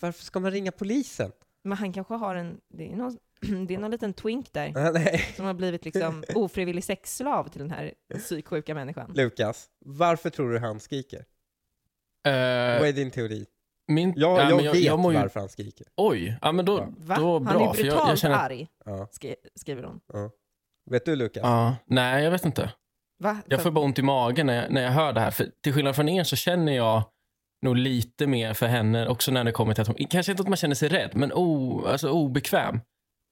Varför ska man ringa polisen? Men han kanske har en, det är någon, det är någon liten twink där Ah, Nej. som har blivit liksom ofrivillig sexslav till den här psyksjuka människan. Lukas, varför tror du han skriker? Eh, Vad är din teori? min, Jag, ja, jag, men vet mår ju- varför han skriker. Oj, ja, men då. Va? då bra. han är för brutalt jag, jag känner, arg, Ja, skri- skriver hon. ja. Vet du Lukas? ja, Nej, jag vet inte. Va? Jag får bara ont i magen när jag, när jag hör det här. För till skillnad från er så känner jag nog lite mer för henne också när det kommer till att hon, kanske inte att man känner sig rädd, men o, alltså obekväm.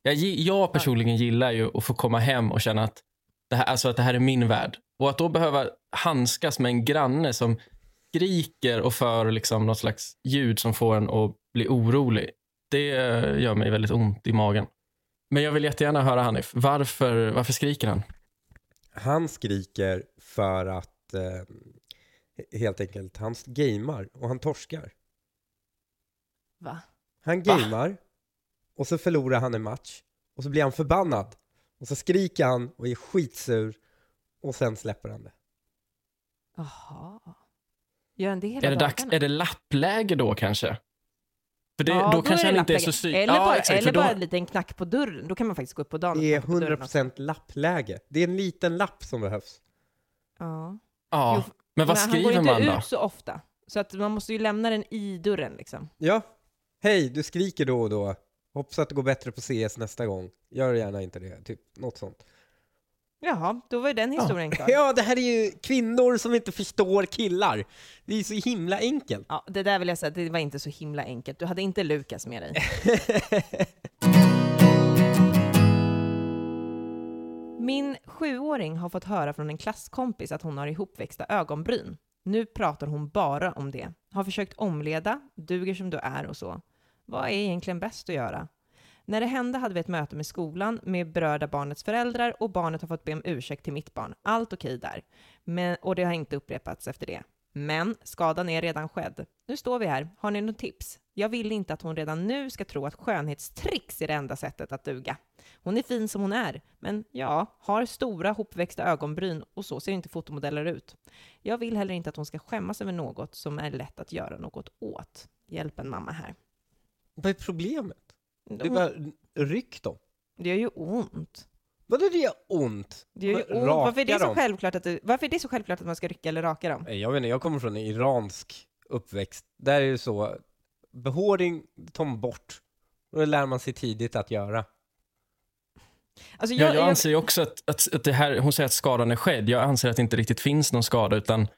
Jag, jag personligen gillar ju att få komma hem och känna att det här, alltså att det här är min värld. Och att då behöva handskas med en granne som skriker och för liksom något slags ljud som får en att bli orolig. Det gör mig väldigt ont i magen. Men jag vill jättegärna höra Hanif. Varför, varför skriker han? Han skriker för att eh, helt enkelt, han gamer och han torskar. Va? Han Va? gamer och så förlorar han en match och så blir han förbannad och så skriker han och är skitsur och sen släpper han det. Jaha. Gör han det hela Är det, dags, är det lappläge då kanske? För det, Ja, då, är kanske han inte är så sy... Eller, ja, bara, exakt, eller då... bara en liten knack på dörren. Då kan man faktiskt gå upp på dagen Det är knacka på dörren också. 100% lappläge. Det är en liten lapp som behövs. Ja. Ja, Jo, men vad han skriver går ju man inte då? ut så ofta. Så att man måste ju lämna den i dörren liksom. Ja, hej, du skriker då och då. Hoppas att det går bättre på CS nästa gång. Gör gärna inte det, typ något sånt. Jaha, då var ju den historien klar. Ja, det här är ju kvinnor som inte förstår killar. Det är så himla enkelt. Ja, det där vill jag säga, det var inte så himla enkelt. Du hade inte Lukas med dig. Min sjuåring har fått höra från en klasskompis att hon har ihopväxta ögonbryn. Nu pratar hon bara om det. Har försökt omleda, duger som du är och så. Vad är egentligen bäst att göra? När det hände hade vi ett möte med skolan med berörda barnets föräldrar och barnet har fått be om ursäkt till mitt barn. Allt okej där. Men, och det har inte upprepats efter det. Men skadan är redan skedd. Nu står vi här. Har ni något tips? Jag vill inte att hon redan nu ska tro att skönhetstricks är det enda sättet att duga. Hon är fin som hon är, men ja, har stora hopväxta ögonbryn och så ser inte fotomodeller ut. Jag vill heller inte att hon ska skämmas över något som är lätt att göra något åt. Hjälp en mamma här. Vad är problemet? Det är Hon, bara ryck dem. det gör ju ont. Vadå det gör ont? Det gör ju ont. Varför är, det så självklart att du, varför är det så självklart att man ska rycka eller raka dem? Nej, Jag vet inte, jag kommer från en iransk uppväxt. Där är det så, behåring tar man bort. Och det lär man sig tidigt att göra. Alltså, Ja, jag anser ju också att, att, att det här, hon säger att skadan är skedd. Jag anser att det inte riktigt finns någon skada, utan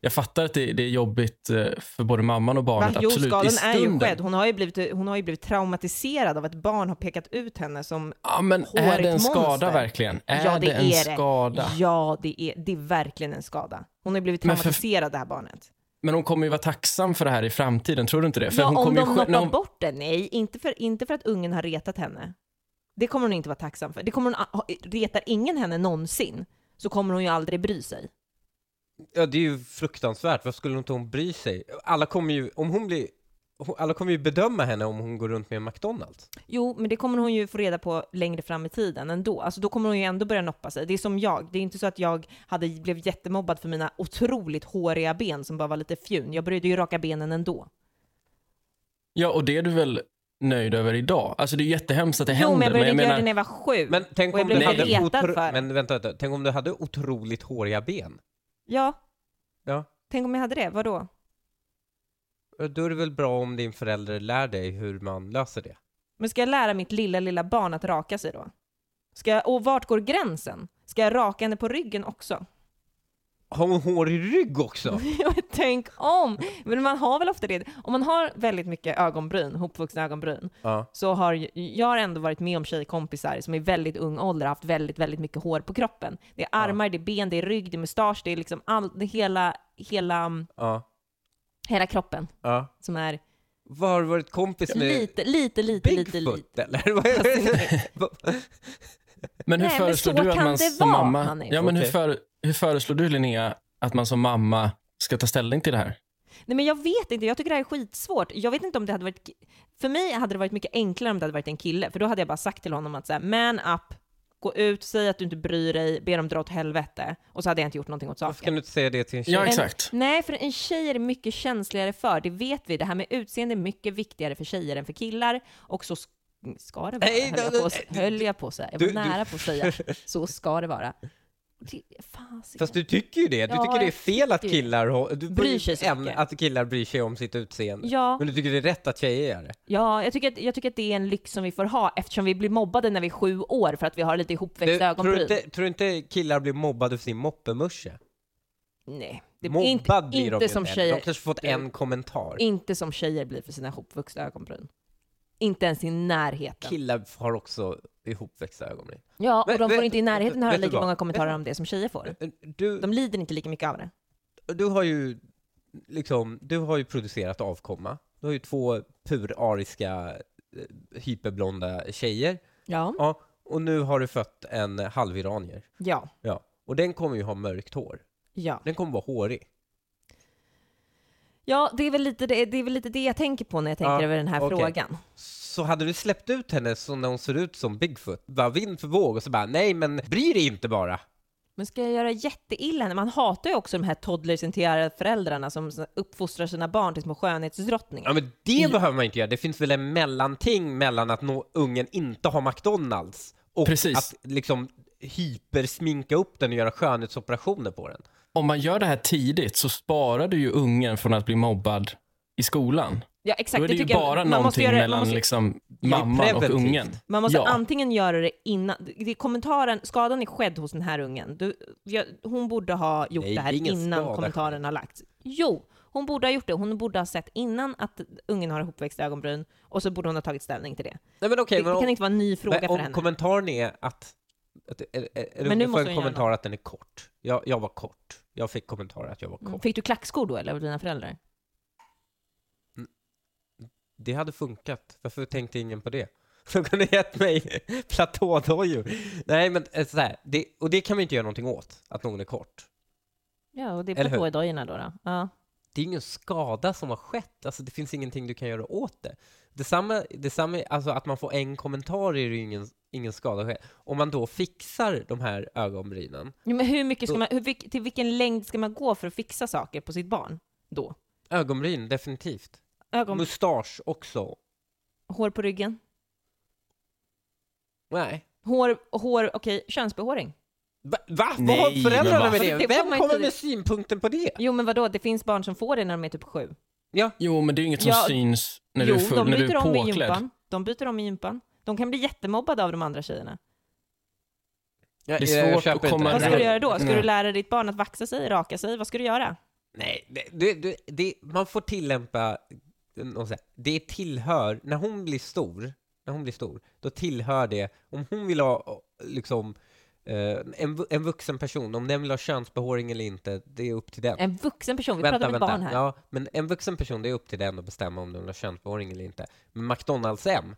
jag fattar att det, det är jobbigt eh, för både mamman och barnet. Va? Jo, absolut. skadan är ju skedd. Hon har ju, blivit, hon har ju blivit traumatiserad av att barn har pekat ut henne som Ja, men är det en skada monster. verkligen? Är Ja, det det en är det. skada? Ja, det är, det är verkligen en skada. Hon har ju blivit Men för- traumatiserad, det här barnet. Men hon kommer ju vara tacksam för det här i framtiden, tror du inte det? För ja, hon om kommer de ju noppar hon- bort det. Nej, inte för, inte för att ungen har retat henne. Det kommer hon inte vara tacksam för. Det kommer hon, retar ingen henne någonsin så kommer hon ju aldrig bry sig. Ja, det är ju fruktansvärt. Vad skulle inte hon bry sig? Alla kommer ju, om hon blir, alla kommer ju bedöma henne om hon går runt med en McDonalds. Jo, men det kommer hon ju få reda på längre fram i tiden ändå. Alltså då kommer hon ju ändå börja noppa sig. Det är som jag. Det är inte så att jag hade, blev jättemobbad för mina otroligt håriga ben som bara var lite fjun. Jag började ju raka benen ändå. Ja, och det är du väl nöjd över idag? Alltså det är jättehemskt att det Jo, händer, men jag började men jag göra det menar... när jag var sju. Men tänk om du hade otro- för. Men vänta, vänta, tänk om du hade otroligt håriga ben? Ja, Ja. tänk om jag hade det. Vadå? Då är det väl bra om din förälder lär dig hur man löser det? Men ska jag lära mitt lilla, lilla barn att raka sig då? Ska jag, och vart går gränsen? Ska jag raka henne på ryggen också? Har hon hårig rygg också? Ja, Tänk om! Men man har väl ofta det. Om man har väldigt mycket ögonbryn, hopvuxna ögonbryn, Ja. så har jag har ändå varit med om tjejkompisar som i väldigt ung ålder haft väldigt, väldigt mycket hår på kroppen. Det är armar, det är ben, det är rygg, det är mustasch, det är liksom allt, det hela, hela, Ja. Hela kroppen Ja. som är Vad har du varit kompis med? lite, lite, lite, lite, Bigfoot lite. eller? Vad är det? Men hur Nej, men föreslår så du att man som vara, mamma... Hanif. Ja, men hur, för, hur föreslår du, Linnea, att man som mamma ska ta ställning till det här? Nej men jag vet inte, jag tycker det här är skitsvårt. Jag vet inte om det hade varit... För mig hade det varit mycket enklare om det hade varit en kille, för då hade jag bara sagt till honom att säga man up, gå ut, säg att du inte bryr dig, be dem dra åt helvete, och så hade jag inte gjort någonting åt Varför saken. kan du inte säga det till en tjej? Ja, En- exakt. Nej, för en tjej är det mycket känsligare för, det vet vi. Det här med utseende är mycket viktigare för tjejer än för killar, och så sk- ska det vara, Nej, höll, jag på, nej, höll jag på att säga. Jag var du- du- nära på att säga, så ska det vara. Det. Fast du tycker ju det. Du Ja, tycker det är fel att killar du Bryr sig så mycket. att killar bryr sig om sitt utseende. Ja, Men du tycker det är rätt att tjejer gör det? ja jag, tycker att, jag tycker att det är en lyx som vi får ha eftersom vi blir mobbade när vi är sju år för att vi har lite ihopväxta tror, ögonbryn. du inte, tror du inte killar blir mobbade för sin moppemusche? Nej, det, Mobbad inte, blir de inte ju som inte. tjejer. De kanske fått Du- en kommentar. Inte som tjejer blir för sina ihopvuxna ögonbryn. Inte ens i närheten. Killar har också ihopväxta ögonbryn. Ja, och Men de får vet- inte i närheten höra lika många kommentarer om det som tjejer får. Du, De lider inte lika mycket av det. du har ju liksom, du har ju producerat avkomma. Du har ju två purariska eh, hyperblonda tjejer. Ja. Ja, och nu har du fött en halviranier. Ja. Ja, och den kommer ju ha mörkt hår. Ja. Den kommer vara hårig. Ja, det är, väl lite det, det är väl lite det jag tänker på när jag tänker Ja, över den här okej. frågan. Så hade du släppt ut henne så när hon ser ut som Bigfoot, bara vind för våg och så bara nej men bry dig inte bara. Men ska jag göra jätteilla henne? Man hatar ju också de här toddlersinterierade föräldrarna som uppfostrar sina barn till små skönhetsdrottningar. Ja men det behöver man inte göra, det finns väl en mellanting mellan att nå ungen inte har McDonalds och Precis. att liksom hypersminka upp den och göra skönhetsoperationer på den. Om man gör det här tidigt så sparar du ju ungen från att bli mobbad i skolan. Ja, Då exakt. är det ju tycker jag- bara måste någonting göra det- mellan måste- liksom mamman och ungen. Man måste Ja. antingen göra det innan, det är kommentaren, skadan är skedd hos den här ungen. Du, jag, hon borde ha gjort Nej, det här det innan skada kommentaren har lagts. Jo, hon borde ha gjort det. Hon borde ha sett innan att ungen har ihopväxta ögonbryn och så borde hon ha tagit ställning till det. Nej men okej, det, men det om, kan inte vara en ny fråga men för om henne. kommentaren är att, att är, är, är Men nu får en kommentar att den är kort. Jag, jag var kort. Jag fick kommentarer att jag var kort. Mm. Fick du klackskor då eller av dina föräldrar? Det hade funkat. Varför tänkte ingen på det? De kunde gett mig platådojor. Nej, men eh, så här, det, och det kan vi inte göra någonting åt, att någon är kort. Ja, och det är platådojorna då. då. Ja. Det är ingen skada som har skett, alltså det finns ingenting du kan göra åt det. Detsamma, detsamma alltså att man får en kommentar är det ju ingen, ingen skada skett. Om man då fixar de här ögonbrynen, Jo, men hur mycket ska man, hur, till vilken längd ska man gå för att fixa saker på sitt barn då? ögonbryn definitivt. Ögon, Mustasch också. hår på ryggen? Nej. Hår, hår okej, könsbehåring? Va? va? Vad Nej, har men föräldrarna va? med Det det? får Vem kommer inte- med synpunkten på det? Jo, men vadå, det finns barn som får det när de är typ sju. Ja, Jo, men det är ju inget som Ja, syns när jo, du är, full, de när du byter är om i påklädd. gympan. De byter om i gympan. De kan bli jättemobbade av de andra tjejerna. jag, Det är jag svårt köper att inte komma det. Vad ska du göra då? Ska Nej. du lära ditt barn att vaxa sig, raka sig? Vad ska du göra? Nej, det, det, det, det, man får tillämpa, någon så här, det tillhör, när hon blir stor, när hon blir stor, då tillhör det, om hon vill ha liksom eh, en, en vuxen person, om den vill ha könsbehåring eller inte, det är upp till den. En vuxen person, vi pratar med barn här. Ja, men en vuxen person, det är upp till den att bestämma om den vill ha könsbehåring eller inte. Men McDonalds M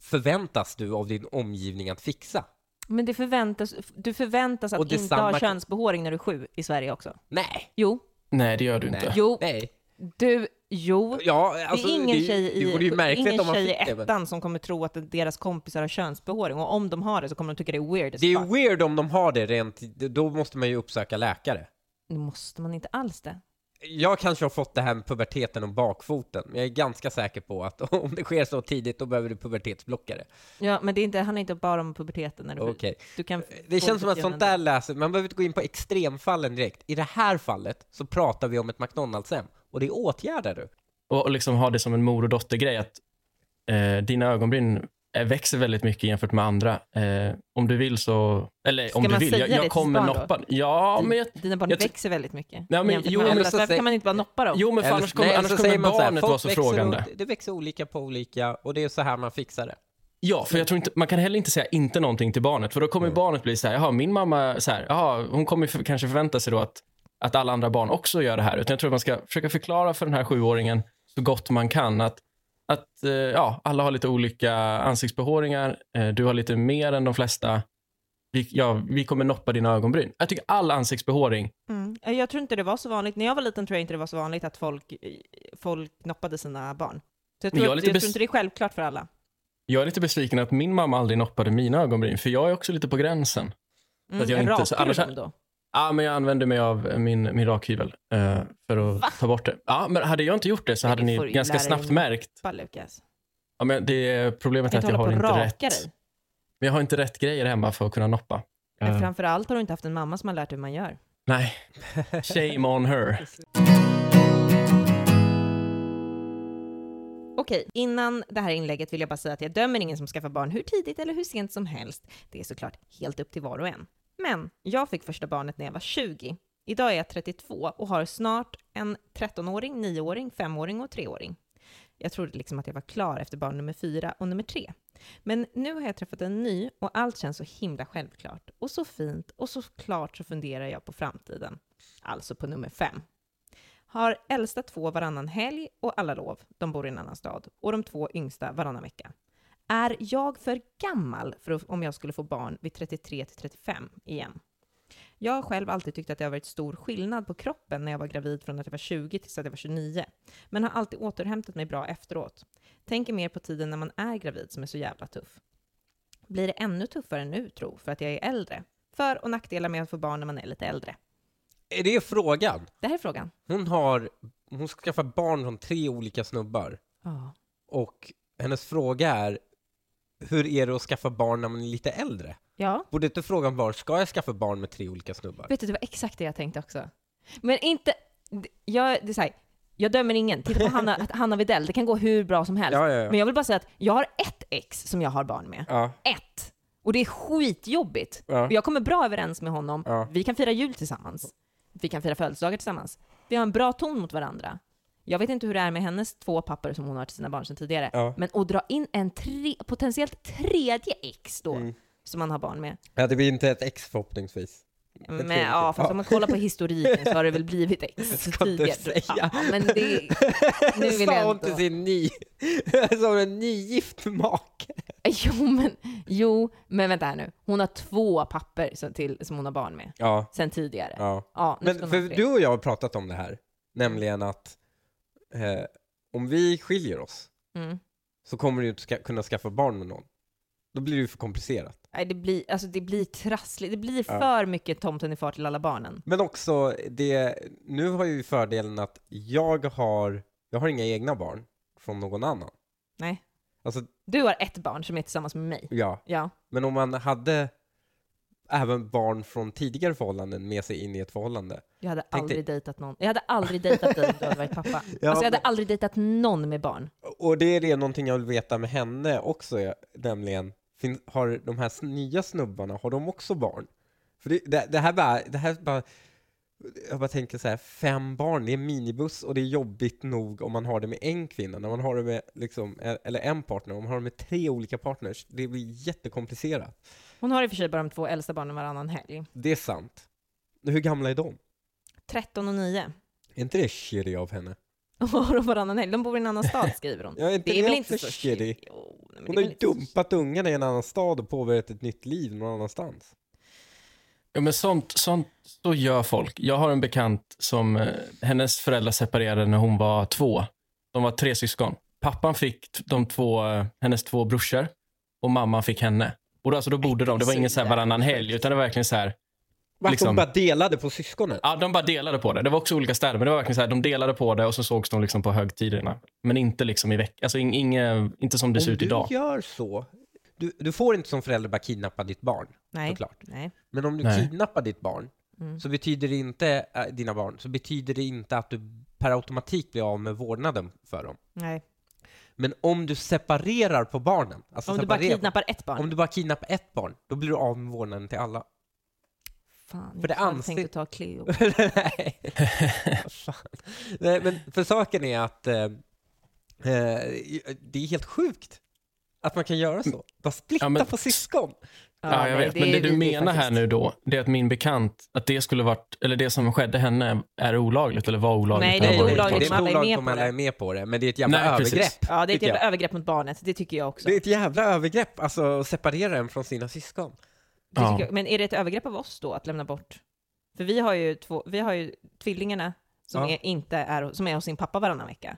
förväntas du av din omgivning att fixa. Men det förväntas, du förväntas att inte detsamma- ha könsbehåring när du är sju i Sverige också. Nej, Jo, Nej, det gör du nej, inte. Jo. nej. du, jo. Ja, alltså, det är ingen det, tjej i, det ingen om tjej i fick det. men- ettan som kommer tro att deras kompisar har könsbehåring. Och om de har det så kommer de tycka det är weird Det är ju weird om de har det rent, då måste man ju uppsöka läkare. Nu måste man inte alls det. Jag kanske har fått det här med puberteten och bakfoten, men jag är ganska säker på att om det sker så tidigt, då behöver du pubertetsblockare. Ja, men det är inte, handlar inte bara om puberteten. När du, Okej. du kan Det få känns som att sånt där läser, man behöver inte gå in på extremfallen direkt. I det här fallet så pratar vi om ett McDonalds-hem, och det åtgärdar du. Och, liksom ha det som en mor och dottergrej att eh, dina ögonbryn eh, växer väldigt mycket jämfört med andra. Eh, om du vill så... Eller Ska om du vill. Jag, jag kommer barn då? noppa. Ja, men jag, Dina barn jag växer väldigt mycket. Ja, men- jo, med men andra. så säger- kan man inte bara noppa dem. jo, men för annars kommer, nej, annars så kommer barnet vara så frågande. och- Det växer olika på olika, och det är så här man fixar det. Ja, för jag tror inte, man kan heller inte säga inte någonting till barnet, för då kommer barnet bli så här, jaha, min mamma, så här, jaha, hon kommer för, kanske förvänta sig då att, att alla andra barn också gör det här. Utan jag tror att man ska försöka förklara för den här sjuåringen så gott man kan att, att eh, ja, alla har lite olika ansiktsbehåringar, eh, du har lite mer än de flesta. Vi, ja, vi kommer noppa dina ögonbryn. Jag tycker all ansiktsbehåring, Mm. Jag tror inte det var så vanligt. När jag var liten tror jag inte det var så vanligt att folk, folk noppade sina barn. Så jag tror, jag att, jag tror inte det är självklart för alla. jag är lite besviken att min mamma aldrig noppade mina ögonbryn, för jag är också lite på gränsen. Mm. att jag inte- så annars- då? Ja, men jag använder mig av min, min rakhyvel eh, för att Va? ta bort det. Ja, men hade jag inte gjort det så Men hade ni ganska snabbt märkt. Lukas. Ja, men det problemet är att jag har inte rätt. dig. Men jag har inte rätt grejer hemma för att kunna noppa. Men Ja. framförallt har du inte haft en mamma som har lärt dig hur man gör. Nej, shame on her. Okej, innan det här inlägget vill jag bara säga att jag dömer ingen som skaffar barn hur tidigt eller hur sent som helst. Det är såklart helt upp till var och en. Men jag fick första barnet när jag var 20. Idag är jag 32 och har snart en 13-åring, 9-åring, 5-åring och 3-åring. Jag trodde liksom att jag var klar efter barn nummer 4 och nummer 3. Men nu har jag träffat en ny och allt känns så himla självklart och så fint och såklart så funderar jag på framtiden. Alltså på nummer 5. Har äldsta två varannan helg och alla lov. De bor i en annan stad. Och de två yngsta varannan vecka. Är jag för gammal för om jag skulle få barn vid 33 till 35 igen? Jag har själv alltid tyckt att det har varit stor skillnad på kroppen när jag var gravid från att jag var 20 tills att jag var 29, men har alltid återhämtat mig bra efteråt. Tänker mer på tiden när man är gravid som är så jävla tuff. Blir det ännu tuffare nu, tro, för att jag är äldre? För och nackdelar med att få barn när man är lite äldre. Är det frågan? Det här är frågan. Hon har, hon skaffar barn från tre olika snubbar. Ja. Och hennes fråga är, hur är det att skaffa barn när man är lite äldre? Ja, Borde inte frågan vara, ska jag skaffa barn med tre olika snubbar? vet du, det var exakt det jag tänkte också. Men inte... Jag, det är så här, jag dömer ingen. Titta på Hanna, Hanna Widell, det kan gå hur bra som helst. Ja, ja, ja. Men jag vill bara säga att jag har ett ex som jag har barn med. Ett! Och det är skitjobbigt. Ja. Jag kommer bra överens med honom. Vi kan fira jul tillsammans. Vi kan fira födelsedagar tillsammans. Vi har en bra ton mot varandra. Jag vet inte hur det är med hennes två pappor som hon har till sina barn sedan tidigare. Ja. Men att dra in en tre, potentiellt tredje ex då, Mm. som man har barn med. ja det blir inte ett ex förhoppningsvis. Men ja, fast Ja. om man kollar på historiken så har det väl blivit ex tidigare. Ja, men det... Nu vill Sa hon inte... till sin ny, som en nygift make. Jo, men, jo, men vänta här nu. Hon har två papper som, till, som hon har barn med, Ja, sen tidigare. ja. Ja, Men för du och jag har pratat om det här, nämligen att eh, om vi skiljer oss Mm. så kommer du inte ska, kunna skaffa barn med någon. Då blir det ju för komplicerat. Nej, det blir, alltså det blir trassligt. Det blir Ja. för mycket tomten är far till alla barnen. Men också, det, nu har ju fördelen att jag har, jag har inga egna barn från någon annan. Nej. Alltså, Du har ett barn som är tillsammans med mig. ja. Ja. Men om man hade även barn från tidigare förhållanden med sig in i ett förhållande. Jag hade Tänk aldrig dig- dejtat någon. Jag hade aldrig dejtat dig om du hade varit pappa. Ja, alltså jag hade men- aldrig dejtat någon med barn. Och det är det någonting jag vill veta med henne också, nämligen, fin, har de här nya snubbarna, har de också barn? För det, det, det här bara, det här bara, jag bara tänker så här, fem barn, det är en minibuss och det är jobbigt nog om man har det med en kvinna, när man har det med, liksom, e- eller en partner, om man har det med tre olika partners, det blir jättekomplicerat. Hon har i och för sig bara de två äldsta barnen varannan helg. Det är sant. Hur gamla är de? 13 och 9. Är inte det shitty av henne? Och har de varannan helg. De bor i en annan stad, skriver hon. Ja, är inte det är väl inte så shitty? Jo, nej, Hon har är ju så- dumpat ungarna i en annan stad och påbörjat ett nytt liv någon annanstans. Ja, men sånt, sånt så gör folk. Jag har en bekant som, eh, hennes föräldrar separerade när hon var två. De var tre syskon. Pappan fick de två, eh, hennes två brorsor och mamman fick henne. Och då, alltså, då bodde de, det var ingen så här varannan helg, utan det var verkligen så här, Vart Liksom- de bara delade på syskonen? ja, de bara delade på det. Det var också olika städer, men det var verkligen så här, de delade på det och så sågs de liksom på högtiderna. Men inte liksom i veckan, alltså ing- inge, inte som det ser Om ut du idag. gör så, du, du får inte som förälder bara kidnappa ditt barn, Nej. såklart. Nej. Men om du Nej. kidnappar ditt barn, Mm. så betyder det inte, äh, dina barn, så betyder det inte att du per automatik blir av med vårdnaden för dem. Nej. Men om du separerar på barnen, alltså Om du bara kidnappar ett barn. om du bara kidnappar ett barn, då blir du av med vårdnaden till alla. Fan, För det jag hade anser- tänkt att ta Cleo. Nej. Nej, men för saken är att eh, eh, det är helt sjukt att man kan göra så. Bara splitta Ja, men- på syskon. Ja, jag nej, vet. Men det du menar här faktiskt. nu då, det är att min bekant, att det skulle varit, eller det som skedde henne är olagligt eller var olagligt. Nej, det är olagligt. Det är om alla är olagligt med om på alla det. är med på det, men det är ett jävla Nej, precis. övergrepp. Ja, det är ett jävla jag. övergrepp mot barnet. Det tycker jag också. Det är ett jävla övergrepp, alltså att separera en från sina syskon. Det Ja. jag. Men är det ett övergrepp av oss då att lämna bort? För vi har ju, två, vi har ju tvillingarna som, Ja. är, inte är, som är hos sin pappa varannan vecka.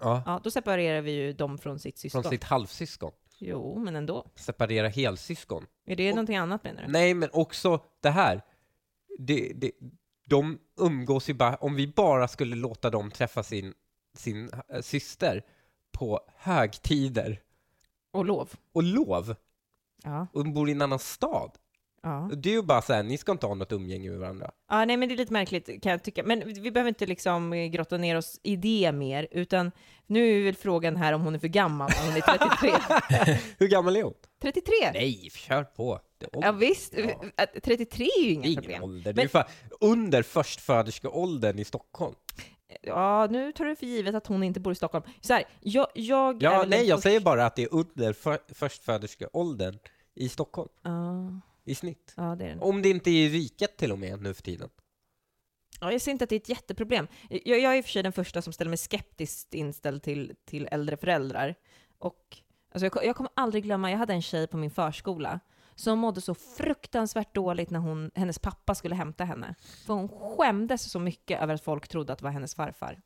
Ja. Ja, då separerar vi ju dem från sitt syskon. Från sitt halvsyskon. Jo, men ändå. Separera helsyskon. Är det Och- någonting annat menar du? Nej, men också det här. Det, det, de umgås ju bara, om vi bara skulle låta dem träffa sin, sin äh, syster på högtider Och lov. och lov, Ja. och de bor i en annan stad. Ja. Du är ju bara såhär, ni ska inte ha något umgänge med varandra. ja, nej men det är lite märkligt kan jag tycka. Men vi behöver inte liksom grotta ner oss i det mer, utan nu är väl frågan här om hon är för gammal, om hon är 33. Hur gammal är hon? 33? Nej, kör på. Det Ja visst, Att 33 är ju Det inga ingen problem. ålder. Det är fan under förstföderskeåldern i Stockholm. Ja, nu tar du för givet att hon inte bor i Stockholm. Så här, jag, jag Ja, nej, jag säger bara att det är under för, förstföderskeåldern i Stockholm Ja, i snitt. ja, det den. Om det inte är i riket till och med nu för tiden. Ja, jag ser inte att det är ett jätteproblem. Jag, jag är i och för sig den första som ställer mig skeptiskt inställd till, till äldre föräldrar. Och, alltså jag, jag kommer aldrig glömma, jag hade en tjej på min förskola som mådde så fruktansvärt dåligt när hon, hennes pappa skulle hämta henne. För hon skämdes så mycket över att folk trodde att det var hennes farfar.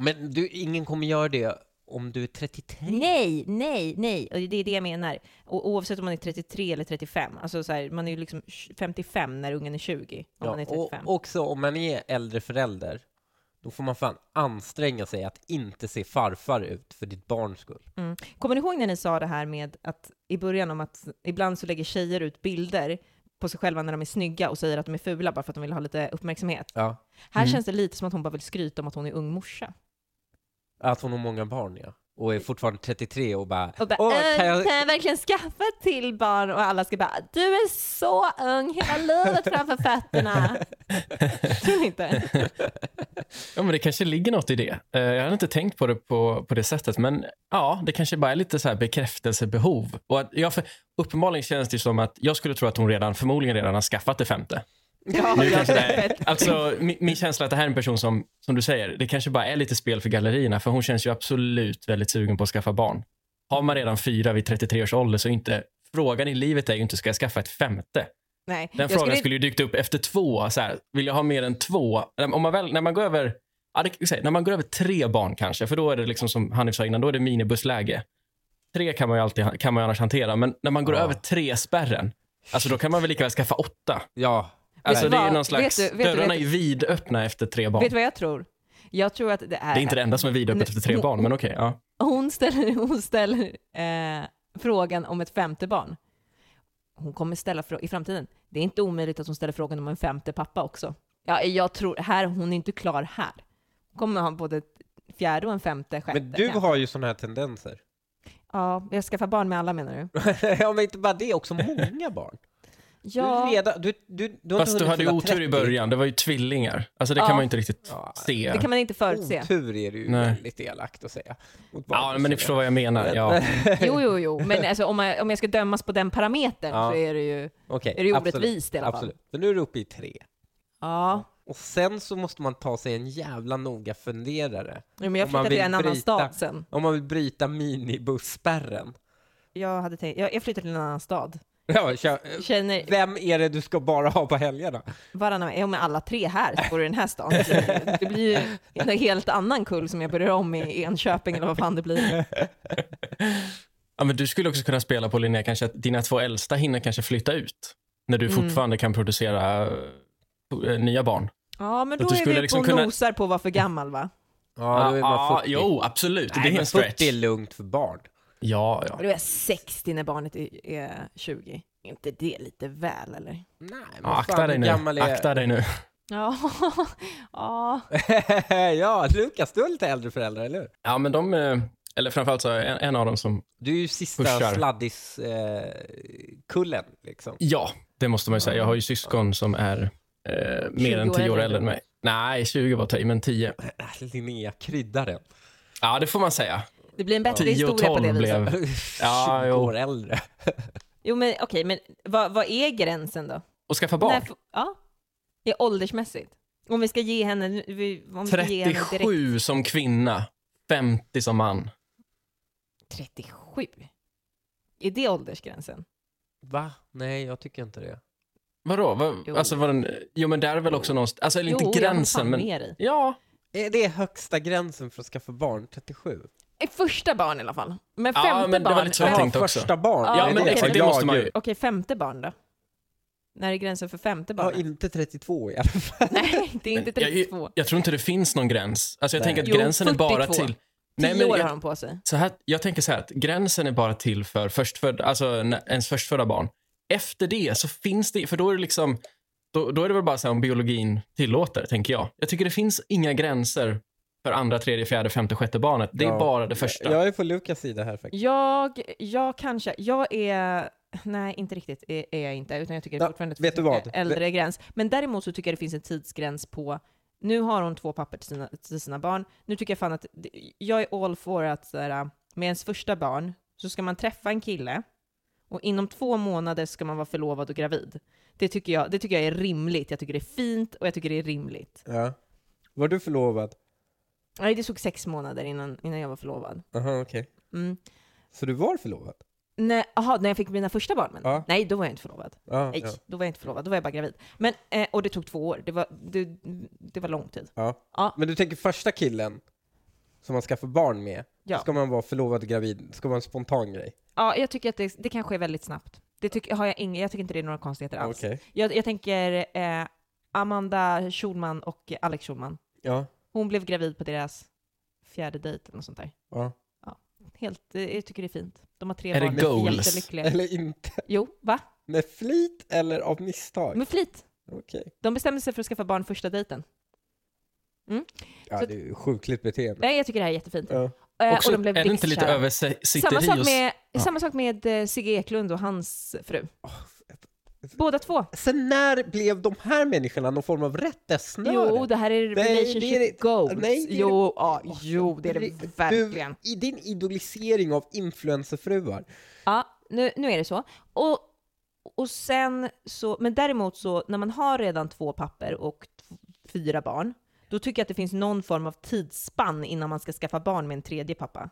Men du, ingen kommer göra det om du är 33. Nej, nej, nej. Och det är det jag menar. Och oavsett om man är 33 eller 35. Alltså så här, man är ju liksom 55 när ungen är 20. Om man är 35. och också om man är äldre förälder, då får man fan anstränga sig att inte se farfar ut för ditt barns skull. Mm. Kommer ni ihåg när ni sa det här med att i början om att ibland så lägger tjejer ut bilder på sig själva när de är snygga och säger att de är fula bara för att de vill ha lite uppmärksamhet. Ja. Här Mm. känns det lite som att hon bara vill skryta om att hon är ung morsa. Att hon har många barn, ja. Och är fortfarande 33 och bara... Och bara, Åh, "Äh, kan jag- kan jag verkligen skaffa till barn? Och alla ska bara, du är så ung, hela livet framför fötterna. Tror inte? Ja, men det kanske ligger något i det. Eh, Jag hade inte tänkt på det på, på det sättet, men ja, det kanske bara är lite så här bekräftelsebehov. Och att, ja, för uppenbarligen känns det som att jag skulle tro att hon redan, förmodligen redan har skaffat det femte. Ja, Nu kanske det är, alltså, min, min känsla är att det här är en person som, som du säger, det kanske bara är lite spel för gallerierna, för hon känns ju absolut väldigt sugen på att skaffa barn. Har man redan fyra vid 33 års ålder så är inte, frågan i livet är ju inte, ska jag skaffa ett femte? Nej, Den jag frågan skulle- skulle ju dykt upp efter två. Så här, vill jag ha mer än två? Om man väl, när man går över ja, det, säg, när man går över tre barn kanske, för då är det liksom som Hanif sa innan, då är det minibussläge. Tre kan man ju alltid kan man ju annars hantera, men när man går Ja. över tre spärren, alltså då kan man väl lika väl skaffa åtta. Ja. Alltså du det är ju någon slags, Vet du- vet du- dörrarna vet är ju vidöppna efter tre barn. Vet du vad jag tror? Jag tror att det är... Det är inte det enda som är vidöppet efter tre Hon- barn, men okej. ja. Hon ställer, hon ställer eh, frågan om ett femte barn. Hon kommer ställa frå- i framtiden. Det är inte omöjligt att hon ställer frågan om en femte pappa också. Ja, jag tror, här, hon är inte klar här. Hon kommer ha både ett fjärde och en femte, sjätte. Men du kanske. har ju sådana här tendenser. Ja, jag skaffar barn med alla menar du? ja, men inte bara det, också många barn. Du, Ja, redan, du, du, du har Fast du hade ju otur i 30. början, det var ju tvillingar. Alltså det Ja. kan man ju inte riktigt Ja, se. det kan man inte förutse. Otur är det ju Nej. väldigt elakt att säga. Ja, men ni förstår vad jag menar. Ja. Jo, jo, jo, men alltså, om, jag, om jag ska dömas på den parametern Ja. så är det ju är det absolut. orättvist i alla fall. Absolut. Men nu är du uppe i tre. Ja, Och sen så måste man ta sig en jävla noga funderare. Jo, men jag Om man flyttar till vill en annan bryta- stad sen. Om man vill bryta minibussspärren. Jag, hade tänkt, jag, jag flyttar till en annan stad. Ja, kör. Känner, Vem är det du ska bara ha på helgerna? varannan, är med alla tre här så bor i den här stan. Det blir ju en helt annan kull som jag börjar om i Enköping eller vad fan det blir. Ja, men du skulle också kunna spela på Linnea, kanske att dina två äldsta hinner kanske flytta ut. När du Mm. fortfarande kan producera eh, nya barn. Ja, men då du är skulle vi liksom på kunna- nosar på att vara för gammal va? Ja, då är man ja, 40. jo, absolut. Nej, det är en 40 stretch. är lugnt för barn. Och Ja, ja. då är jag 60 när barnet är, är 20. Är inte det lite väl eller? Nej, men ja akta fan, dig nu. är... Akta dig nu. Ja, ja. ja, Lukas, du har lite äldre föräldrar, eller hur? Ja, men de, eh, eller framförallt så är en, en av dem som, Du är ju sista sladdis-kullen, liksom. ja, det måste man ju säga. Jag har ju syskon som är eh, 20 mer än 10 år äldre. än mig. Nej, 20 var att men 10. Äh, Linnea, krydda den. Ja, det får man säga. Det blir en bättre 10 och historia på det 12 viset. blev... 20 Ja, jo. år äldre. Jo, men okej, men vad, vad är gränsen då? Och skaffa barn. När ja, det är åldersmässigt. Om vi ska ge henne, vi- om vi ska ge henne direkt 37 som kvinna, 50 som man. 37. Är det åldersgränsen? Va? Nej, jag tycker inte det. Vadå? Vad, Jo. alltså, var den, jo, men där är väl också någonstans... Alltså, eller inte jo, jag håller gränsen, fan men... dig. Ja. Är det högsta gränsen för att skaffa barn? 37? Ett Första barn i alla fall. Men Ja, femte men det var barn. lite så jag tänkte också. första barn? Ja, Ja, men det exakt, det Ja, måste man ju. Okej, femte barn då? När är gränsen för femte Ja, barnet? inte 32 i alla fall. Nej, det är inte Jag, 32. jag, jag tror inte det finns någon gräns. Alltså, jag Nej. tänker att Jo, gränsen är bara 42. till... 10 men år har jag, de på sig. så här, jag tänker så här att gränsen är bara till för förstfödda, alltså när- ens förstfödda barn. efter det så finns det, för då är det liksom, då, då är det väl bara så här om biologin tillåter, tänker jag. Jag tycker det finns inga gränser för andra, tredje, fjärde, femte, sjätte barnet. Det är Ja. bara det första. Jag är på Lukas sida här faktiskt. Jag, jag kanske, jag är, nej inte riktigt är, är jag inte, utan jag tycker Ja, fortfarande att det vet finns du en äldre gräns. Men däremot så tycker jag det finns en tidsgräns på, nu har hon två papper till sina, till sina barn, nu tycker jag fan att, jag är all for att så här, med ens första barn så ska man träffa en kille och inom två månader ska man vara förlovad och gravid. Det tycker jag, det tycker jag är rimligt, jag tycker det är fint och jag tycker det är rimligt. Ja. Var du förlovad? Nej, det tog sex månader innan, innan jag var förlovad. Aha, okej. Mm. Så du var förlovad? Nej, aha, när jag fick mina första barn? Men, Ja. Nej, då var jag inte förlovad. Ja, Nej, ja. då var jag inte förlovad, då var jag bara gravid. Men, eh, och det tog två år, det var, det, det var lång tid. ja. Ja. Men du tänker första killen som man skaffar barn med, Ja. ska man vara förlovad och gravid, ska vara en spontan grej? Ja, jag tycker att det, det kanske är väldigt snabbt. Det tycker, har jag, inga, jag tycker inte det är några konstigheter alls. Okej. Jag, jag tänker eh, Amanda Schulman och Alex Schulman. Ja. Hon blev gravid på deras fjärde dejt eller något sånt där. ja. Helt, eh, jag tycker det är fint. De har tre Är det barn, är goals? jättelyckliga. Eller inte. Jo, va? Med flit eller av misstag? Med flit. Okej. De bestämde sig för att skaffa barn första dejten. Ja, Så- det är ju sjukligt beteende. Nej, jag tycker det här är jättefint. Ja. Eh, Också, och de blev är det inte lite översitteri? Samma sak med, Ja. samma sak med eh, Sigge Eklund och hans fru. Åh, Båda två. Sen när blev de här människorna någon form av rättesnöre? Jo, det här är det relationship det- goals. nej, det jo, ja, jo, det är det verkligen. Du, I din idolisering av influencerfruar. Ja, nu, nu är det så. Och, och sen så, men däremot så, när man har redan två papper och fyra barn, då tycker jag att det finns någon form av tidsspann innan man ska skaffa barn med en tredje pappa.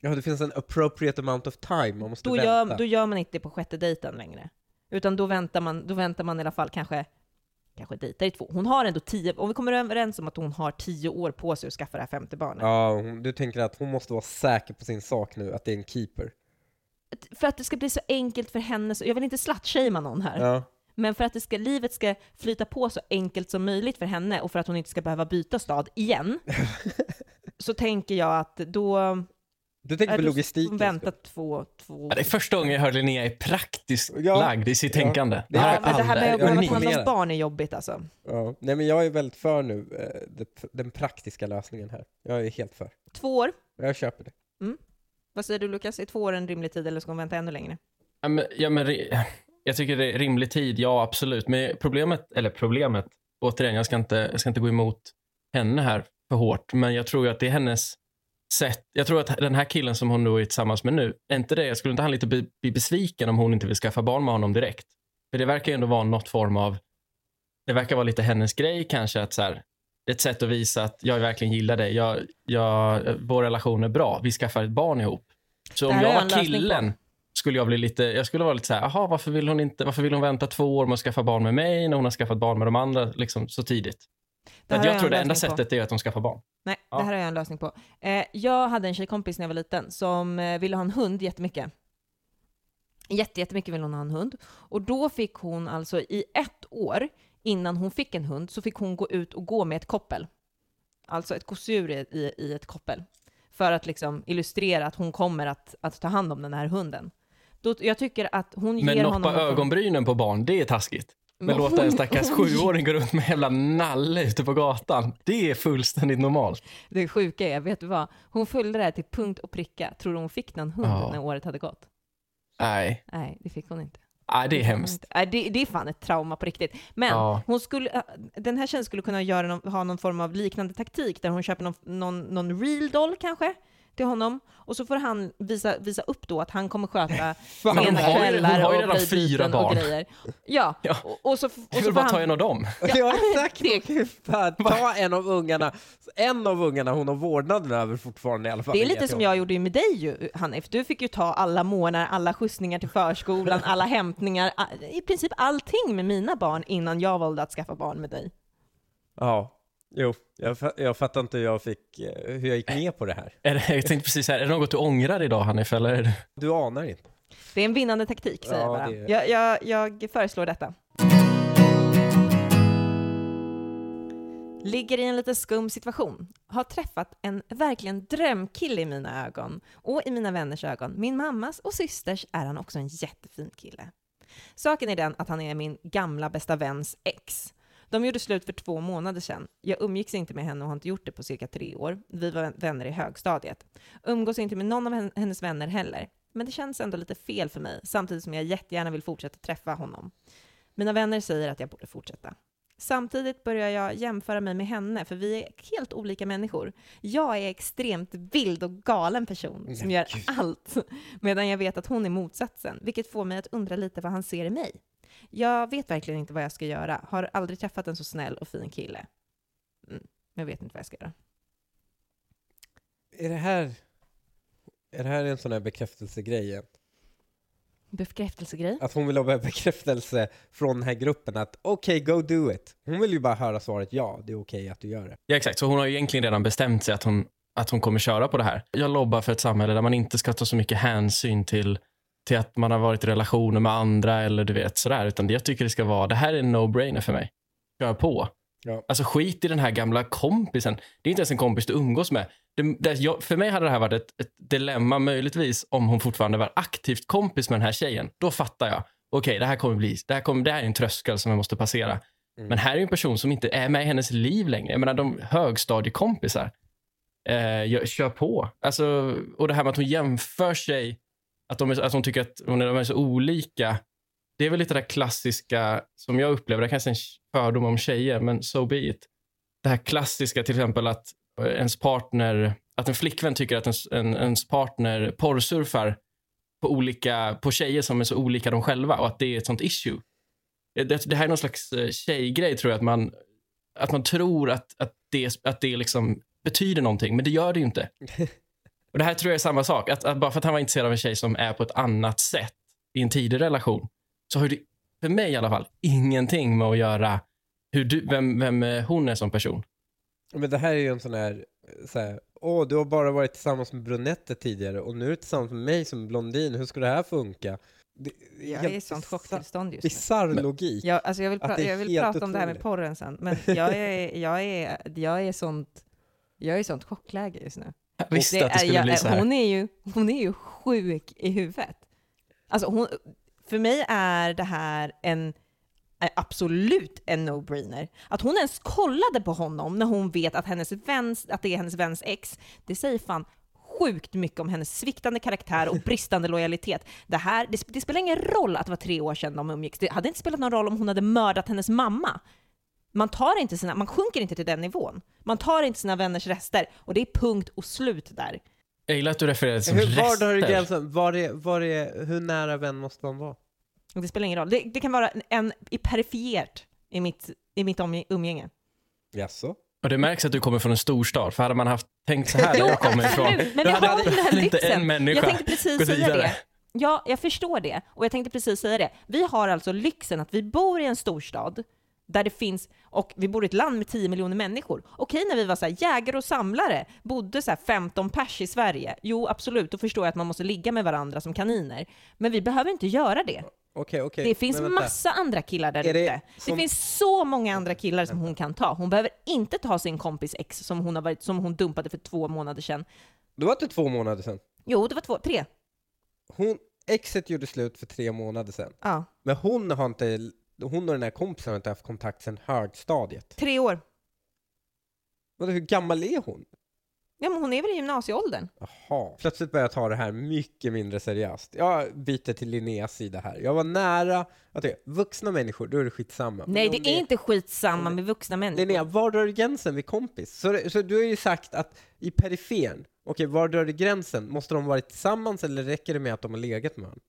Ja, det finns en appropriate amount of time, man måste Då vänta. gör, då gör man inte det på sjätte dejten längre. Utan då väntar man, då väntar man i alla fall kanske, kanske dejtar i två. Hon har ändå tio, om vi kommer överens om att hon har tio år på sig att skaffa det här femte barnet. Ja, du tänker att hon måste vara säker på sin sak nu, att det är en keeper. För att det ska bli så enkelt för henne, så, jag vill inte slutshamea någon här, Ja. men för att det ska, livet ska flyta på så enkelt som möjligt för henne och för att hon inte ska behöva byta stad igen, så tänker jag att då... Du tänker på logistiken. Vänta två, två... Ja, det är första gången jag hör Linnea är praktiskt Ja. lagd i sitt Ja. tänkande. Det har är- jag men det här med att behöva ta hand om barn är jobbigt alltså. Ja. Nej, men jag är väldigt för nu, eh, den praktiska lösningen här. Jag är helt för. Två år, Jag köper det. vad säger du Lukas? Är två år en rimlig tid eller ska hon vänta ännu längre? Ja, men, ja, men, jag tycker det är rimlig tid, ja absolut. Men problemet, eller problemet, återigen, jag ska inte, jag ska inte gå emot henne här för hårt, men jag tror ju att det är hennes sätt. Jag tror att den här killen som hon då är tillsammans med nu, är inte det, jag skulle inte han lite bli, bli besviken om hon inte vill skaffa barn med honom direkt. För det verkar ju ändå vara något form av, det verkar vara lite hennes grej kanske, att så här, det är ett sätt att visa att jag verkligen gillar dig, jag, jag, vår relation är bra, vi skaffar ett barn ihop. Så om jag var killen skulle jag bli lite, jag skulle vara lite så här, jaha, varför vill hon inte, varför vill hon vänta två år med att skaffa barn med mig när hon har skaffat barn med de andra liksom så tidigt? Att jag tror det enda på. sättet är att de skaffar barn. Nej, Ja. det här har jag en lösning på. Eh, jag hade en tjejkompis när jag var liten som eh, ville ha en hund jättemycket. Jätte, jättemycket ville hon ha en hund. Och då fick hon alltså i ett år innan hon fick en hund så fick hon gå ut och gå med ett koppel. Alltså ett kossur i, i, ett koppel. För att liksom illustrera att hon kommer att, att ta hand om den här hunden. Då, jag tycker att hon Men ger honom... noppa någon form- ögonbrynen på barn, det är taskigt. Men låta en stackars sjuåring gå runt med en jävla nalle ute på gatan, det är fullständigt normalt. Det sjuka är, vet du vad? Hon följde det här till punkt och pricka. Tror du hon fick någon hund Ja. när året hade gått? Nej, Nej, det fick hon inte. Nej det är hemskt. Nej, det, det är fan ett trauma på riktigt. Men Ja. hon skulle, äh, den här tjejen skulle kunna göra någon, ha någon form av liknande taktik där hon köper någon, någon, någon real doll kanske till honom och så får han visa, visa upp då att han kommer sköta sena kvällar och redan fyra blöjbyten och grejer. Ja, Ja. och, och så, och så vill får bara ta han, en av dem. Ja, exakt. Det- Fan, ta en av ungarna. En av ungarna hon har vårdnaden över fortfarande i alla fall. det är lite som jag gjorde med dig ju, Hanif. Du fick ju ta alla månader, alla skjutsningar till förskolan, alla hämtningar, i princip allting med mina barn innan jag valde att skaffa barn med dig. Ja, jo. Jag, jag fattar inte hur jag fick, eh, hur jag gick med på det här. Är det, jag tänkte precis här, är det något du ångrar idag Hanif? Eller? Du anar inte. Det är en vinnande taktik, säger Ja, jag bara. Jag, jag, jag föreslår detta. Ligger i en lite skum situation. Har träffat en verkligen drömkille i mina ögon och i mina vänners ögon. Min mammas och systers är han också en jättefin kille. Saken är den att han är min gamla bästa väns ex. De gjorde slut för två månader sedan. Jag umgicks inte med henne och har inte gjort det på cirka tre år. Vi var vänner i högstadiet. Umgås inte med någon av hennes vänner heller. Men det känns ändå lite fel för mig, samtidigt som jag jättegärna vill fortsätta träffa honom. Mina vänner säger att jag borde fortsätta. Samtidigt börjar jag jämföra mig med henne, för vi är helt olika människor. Jag är extremt vild och galen person som gör allt, medan jag vet att hon är motsatsen, vilket får mig att undra lite vad han ser i mig. Jag vet verkligen inte vad jag ska göra, har aldrig träffat en så snäll och fin kille. Mm, jag vet inte vad jag ska göra. Är det här, är det här en sån här bekräftelsegrej? Bekräftelsegrej? Att hon vill ha bekräftelse från den här gruppen att okej, okay, go do it. Hon vill ju bara höra svaret ja, det är okej okay att du gör det. Ja, exakt. Så hon har ju egentligen redan bestämt sig att hon, att hon kommer köra på det här. Jag lobbar för ett samhälle där man inte ska ta så mycket hänsyn till, till att man har varit i relationer med andra eller du vet sådär, utan jag tycker det ska vara, det här är en no-brainer för mig. Kör på. Ja. Alltså skit i den här gamla kompisen. Det är inte ens en kompis du umgås med. Det, det, jag, för mig hade det här varit ett, ett, dilemma möjligtvis om hon fortfarande var aktivt kompis med den här tjejen. Då fattar jag. Okej, okay, det här kommer bli, det här, kommer, det här är en tröskel som jag måste passera. Mm. Men här är en person som inte är med i hennes liv längre. Jag menar, de högstadiekompisar. Eh, jag, kör på. Alltså, och det här med att hon jämför sig, att, de är, att de tycker att de är så olika. Det är väl lite det där klassiska som jag upplever, det kanske är en fördom om tjejer, men so be it. Det här klassiska till exempel att eh, ens partner, att en flickvän tycker att ens, en, ens partner porrsurfar på, olika, på tjejer som är så olika de själva och att det är ett sånt issue. Eh, det, det här är någon slags eh, tjejgrej tror jag, att man, att man tror att, att det, att det liksom betyder någonting, men det gör det ju inte. Och Det här tror jag är samma sak, att, att bara för att han var intresserad av en tjej som är på ett annat sätt i en tidig relation, så har det, för mig i alla fall, ingenting med att göra hur du, vem, vem hon är som person. Men det här är ju en sån här, så här, åh, du har bara varit tillsammans med brunetter tidigare och nu är du tillsammans med mig som blondin, hur ska det här funka? Det, jag är i sånt chocktillstånd just nu. Bisarr logik. Jag, alltså jag vill, pra jag vill prata om det här med porren sen, men jag är, jag är, jag är sånt, jag är i sånt chockläge just nu. Jag visste det att det skulle jag, bli så här. Hon är, ju, hon är ju sjuk i huvudet. Alltså hon, för mig är det här en absolut en no-brainer. Att hon ens kollade på honom när hon vet att, hennes väns, att det är hennes väns ex, det säger fan sjukt mycket om hennes sviktande karaktär och bristande lojalitet. Det, här, det, det spelar ingen roll att det var tre år sedan de umgicks. Det hade inte spelat någon roll om hon hade mördat hennes mamma. Man, tar inte sina, man sjunker inte till den nivån. Man tar inte sina vänners rester och det är punkt och slut där. Jag gillar att du refererar till hur, rester. Var drar du gränsen? Var är, var är, hur nära vän måste man vara? Det spelar ingen roll. Det, det kan vara en, i perifert i mitt, i mitt umgänge. Jaså? Och det märks att du kommer från en storstad, för hade man haft tänkt så här där jag kommer ifrån, men då hade, inte en människa Jag tänkte precis säga vidare. det. Ja, jag förstår det. Och jag tänkte precis säga det. Vi har alltså lyxen att vi bor i en storstad där det finns, och vi bor i ett land med 10 miljoner människor. Okej, när vi var så här, jägare och samlare, bodde så här 15 pers i Sverige. Jo, absolut, då förstår jag att man måste ligga med varandra som kaniner. Men vi behöver inte göra det. Okay, okay. Det finns massa andra killar där ute. Det, som... det, finns så många andra killar som hon kan ta. Hon behöver inte ta sin kompis ex som hon, har varit, som hon dumpade för två månader sedan. Det var inte två månader sedan? Jo, det var två, tre. Hon, exet gjorde slut för tre månader sedan. Ja. Men hon har inte, hon och den här kompisen har inte haft kontakt sedan högstadiet. Tre år. Men hur gammal är hon? Ja, men hon är väl i gymnasieåldern? Jaha. Plötsligt börjar jag ta det här mycket mindre seriöst. Jag byter till Linneas sida här. Jag var nära att det, vuxna människor, då är det skitsamma. Nej, det är inte skitsamma med vuxna människor. Linnea, var drar du gränsen vid kompis? Så, så du har ju sagt att i periferen, okej, var drar du gränsen? Måste de vara tillsammans eller räcker det med att de har legat med varandra?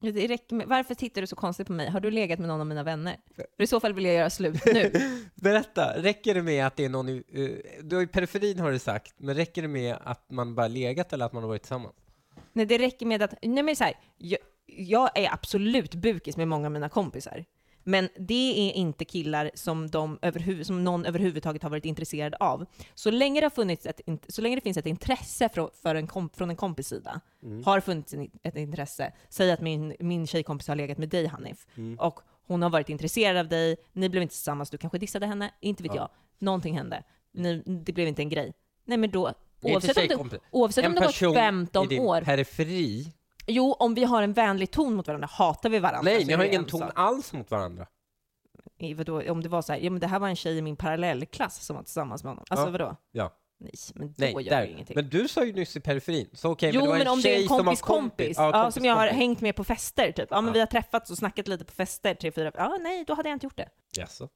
Det räcker med, varför tittar du så konstigt på mig? Har du legat med någon av mina vänner? För i så fall vill jag göra slut nu. Berätta, räcker det med att det är någon i, uh, du, i periferin har du sagt, men räcker det med att man bara legat eller att man har varit tillsammans? Nej, det räcker med att, nej men så här, jag, jag är absolut bukis med många av mina kompisar. Men det är inte killar som, de överhuvud, som någon överhuvudtaget har varit intresserad av. Så länge det, har funnits ett, så länge det finns ett intresse för, för en kom, från en kompis sida, mm. har funnits ett intresse. Säg att min, min tjejkompis har legat med dig Hanif, mm. och hon har varit intresserad av dig, ni blev inte tillsammans, du kanske dissade henne, inte vet ja. jag. Någonting hände. Ni, det blev inte en grej. Nej men då, oavsett om, det, oavsett om det gått 15 år. periferi Jo, om vi har en vänlig ton mot varandra, hatar vi varandra. Nej, ni har det ingen en ton sak. alls mot varandra. I Vadå, om det var så här, ja men det här var en tjej i min parallellklass som var tillsammans med honom. Alltså Ja. vadå? Ja. Nej, men då Nej, gör det där. ingenting. Men du sa ju nyss i periferin, så okej, jo, men det var men en om det är en som har kompis kompis, ja, kompis, som jag har kompis. hängt med på fester typ. Ja, men Ja. vi har träffats och snackat lite på fester, tre, fyra, ja nej, då hade jag inte gjort det. Jaså?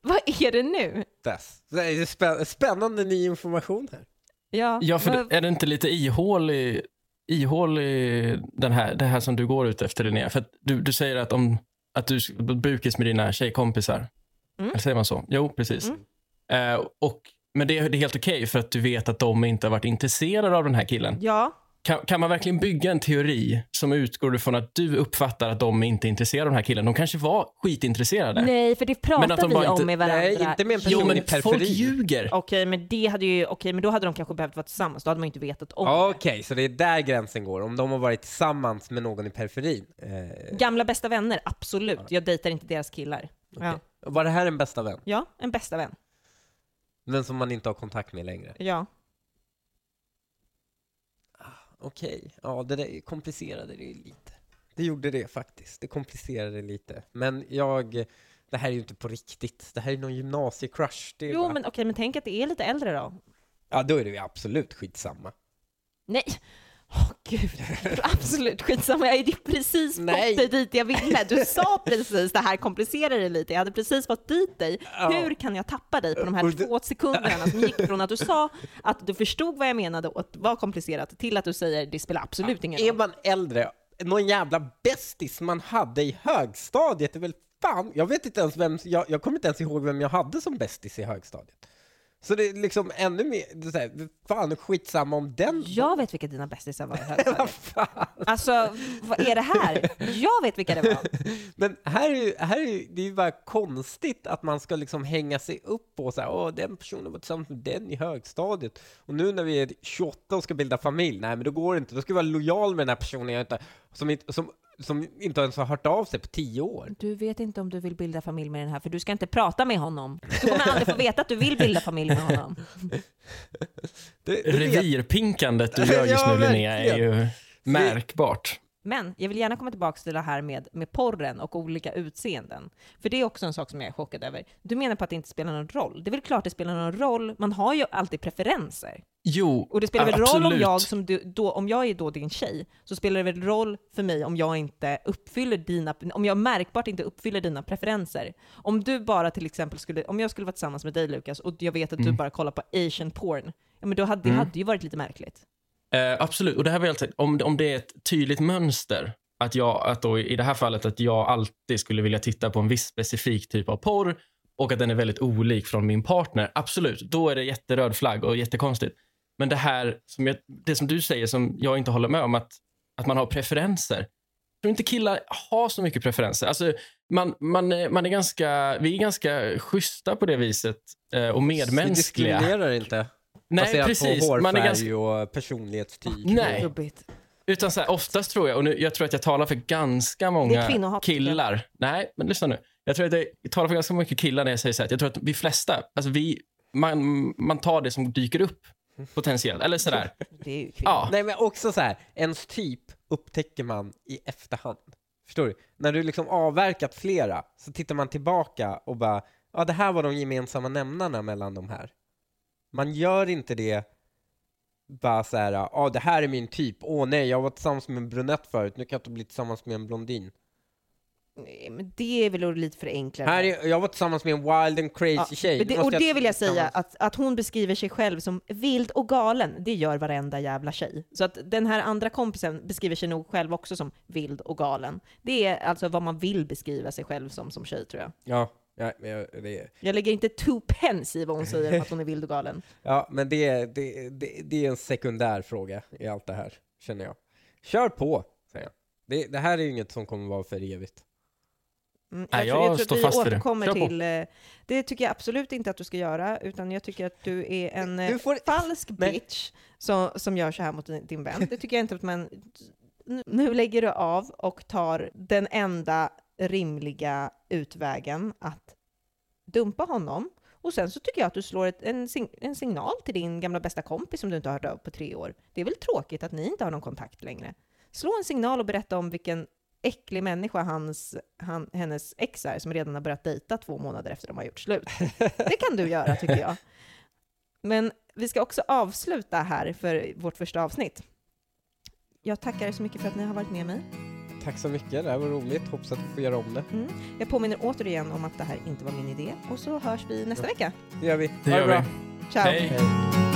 Vad är det nu? That's. Det är spä- spännande ny information här. Ja, Ja, för vad- är det inte lite ihålig, ihålig den här, det här som du går ut efter, Linnea? För du, du säger att, om, att du är bukis med dina tjejkompisar. Mm. Eller säger man så? Jo, precis. Mm. Eh, och, men det, är- det är helt okej för att du vet att de inte har varit intresserade av den här killen. ja, Kan, kan man verkligen bygga en teori som utgår ifrån att du uppfattar att de inte är intresserade av den här killen? De kanske var skitintresserade. nej, för det pratar Men att de vi om inte- med varandra. Nej, inte med en person jo, men i folk periferin. ljuger. Okej, men det hade ju, okej, men då hade de kanske behövt vara tillsammans, då hade man inte vetat om Ja, det. Okej, så det är där gränsen går. Om de har varit tillsammans med någon i periferin. Eh, Gamla bästa vänner, absolut. Jag dejtar inte deras killar. Ja. okej. Var det här en bästa vän? ja, en bästa vän. Den som man inte har kontakt med längre? Ja. Okej, ja det där komplicerade det lite. Det gjorde det faktiskt. Det komplicerade det lite. Men jag, det här är ju inte på riktigt. Det här är någon gymnasiecrush. Det Jo, bara, men okej, men tänk att det är lite äldre då. Ja, då är det ju absolut skitsamma. Nej! Åh gud, absolut skitsamma, jag är precis Nej. fått dig dit jag ville. Du sa precis det här komplicerar det lite, jag hade precis fått dit dig. Ja. Hur kan jag tappa dig på de här det- två sekunderna som gick från att du sa att du förstod vad jag menade och att det var komplicerat till att du säger det spelar absolut ingen Är roll. man äldre, någon jävla bästis man hade i högstadiet är väl fan, jag vet inte ens vem, jag, jag kommer inte ens ihåg vem jag hade som bästis i högstadiet. Så det är liksom ännu mer, så här, fan skitsamma om den Jag vet vilka dina bästisar var i högstadiet. Alltså, vad är det här? Jag vet vilka det var. Men här är ju, här är ju, det är ju bara konstigt att man ska liksom hänga sig upp på så här, åh den personen var tillsammans med den i högstadiet. Och nu när vi är 28 och ska bilda familj, nej men då går det inte, då ska vi vara lojal med den här personen jag inte, som, som, som inte ens har hört av sig på 10 år. Du vet inte om du vill bilda familj med den här, för du ska inte prata med honom. Du kommer aldrig få veta att du vill bilda familj med honom. Det, det vet- Revirpinkandet du gör just Ja, nu, Linnea, är ju märkbart. Men jag vill gärna komma tillbaka till det här med, med porren och olika utseenden. För det är också en sak som jag är chockad över. Du menar på att det inte spelar någon roll. Det är väl klart det spelar någon roll. Man har ju alltid preferenser. Jo, Och det spelar väl roll om absolut. jag, som du, då, om jag är då din tjej, så spelar det väl roll för mig om jag inte uppfyller dina, om jag märkbart inte uppfyller dina preferenser. Om du bara till exempel skulle, om jag skulle vara tillsammans med dig Lukas och jag vet att du Mm. bara kollar på asian porn, ja men då hade, det Mm. hade ju varit lite märkligt. Eh, absolut, och det här var helt om, om det är ett tydligt mönster, att jag, att då i det här fallet att jag alltid skulle vilja titta på en viss specifik typ av porr och att den är väldigt olik från min partner, absolut, då är det jätteröd flagg och jättekonstigt. Men det här, som jag, det som du säger som jag inte håller med om, att, att man har preferenser. Jag tror inte killar har så mycket preferenser. Alltså, man, man, är- man är ganska, vi är ganska schyssta på det viset eh, och Vi medmänskliga. diskriminerar inte. Nej, baserat precis. på hårfärg Man är ganska, och personlighetstyp. Nej. Jobbigt. Utan så här, oftast tror jag, och nu, jag tror att jag talar för ganska många killar. Nej, men lyssna nu. Jag tror att jag talar för ganska mycket killar när jag säger så här, jag tror att vi flesta, alltså vi, man, man tar det som dyker upp potentiellt. Eller sådär. Det är ju kvinnor. Ja, Nej men också så här, ens typ upptäcker man i efterhand. Förstår du? När du liksom avverkat flera så tittar man tillbaka och bara, ja det här var de gemensamma nämnarna mellan de här. Man gör inte det bara så här, ja det här är min typ, åh nej jag var tillsammans med en brunett förut, nu kan jag inte bli tillsammans med en blondin. Nej, men det är väl lite för enklare. Här är, jag var tillsammans med en wild and crazy Ja, tjej. det, och det vill jag säga, att, att hon beskriver sig själv som vild och galen, det gör varenda jävla tjej. Så att den här andra kompisen beskriver sig nog själv också som vild och galen. Det är alltså vad man vill beskriva sig själv som som tjej, tror jag. Ja, ja, men jag- det. Jag lägger inte two pence i vad hon säger om att hon är vild och galen. Ja, men det, är- det, det, det är en sekundär fråga i allt det här, känner jag. Kör på, säger jag. Det, det här är ju inget som kommer vara för evigt. Mm, Nej, tror- jag tror står att vi återkommer till... eh, Det tycker jag absolut inte att du ska göra, utan jag tycker att du är en eh, Du får- falsk Nej. bitch som, som gör så här mot din, din vän. Det tycker jag inte att man... Nu lägger du av och tar den enda rimliga utvägen att dumpa honom. Och sen så tycker jag att du slår ett, en, en signal till din gamla bästa kompis som du inte har hört av på tre år. Det är väl tråkigt att ni inte har någon kontakt längre. slå en signal och berätta om vilken äcklig människa hans, han, hennes ex är som redan har börjat dejta två månader efter de har gjort slut. Det kan du göra tycker jag. Men vi ska också avsluta här för vårt första avsnitt. Jag tackar er så mycket för att ni har varit med mig. Tack så mycket, det här var roligt. Hoppas att vi får göra om det. Mm. Jag påminner återigen om att det här inte var min idé och så hörs vi nästa vecka. Det gör vi. Det Ha gör bra. vi. Ciao! Hej. Hej.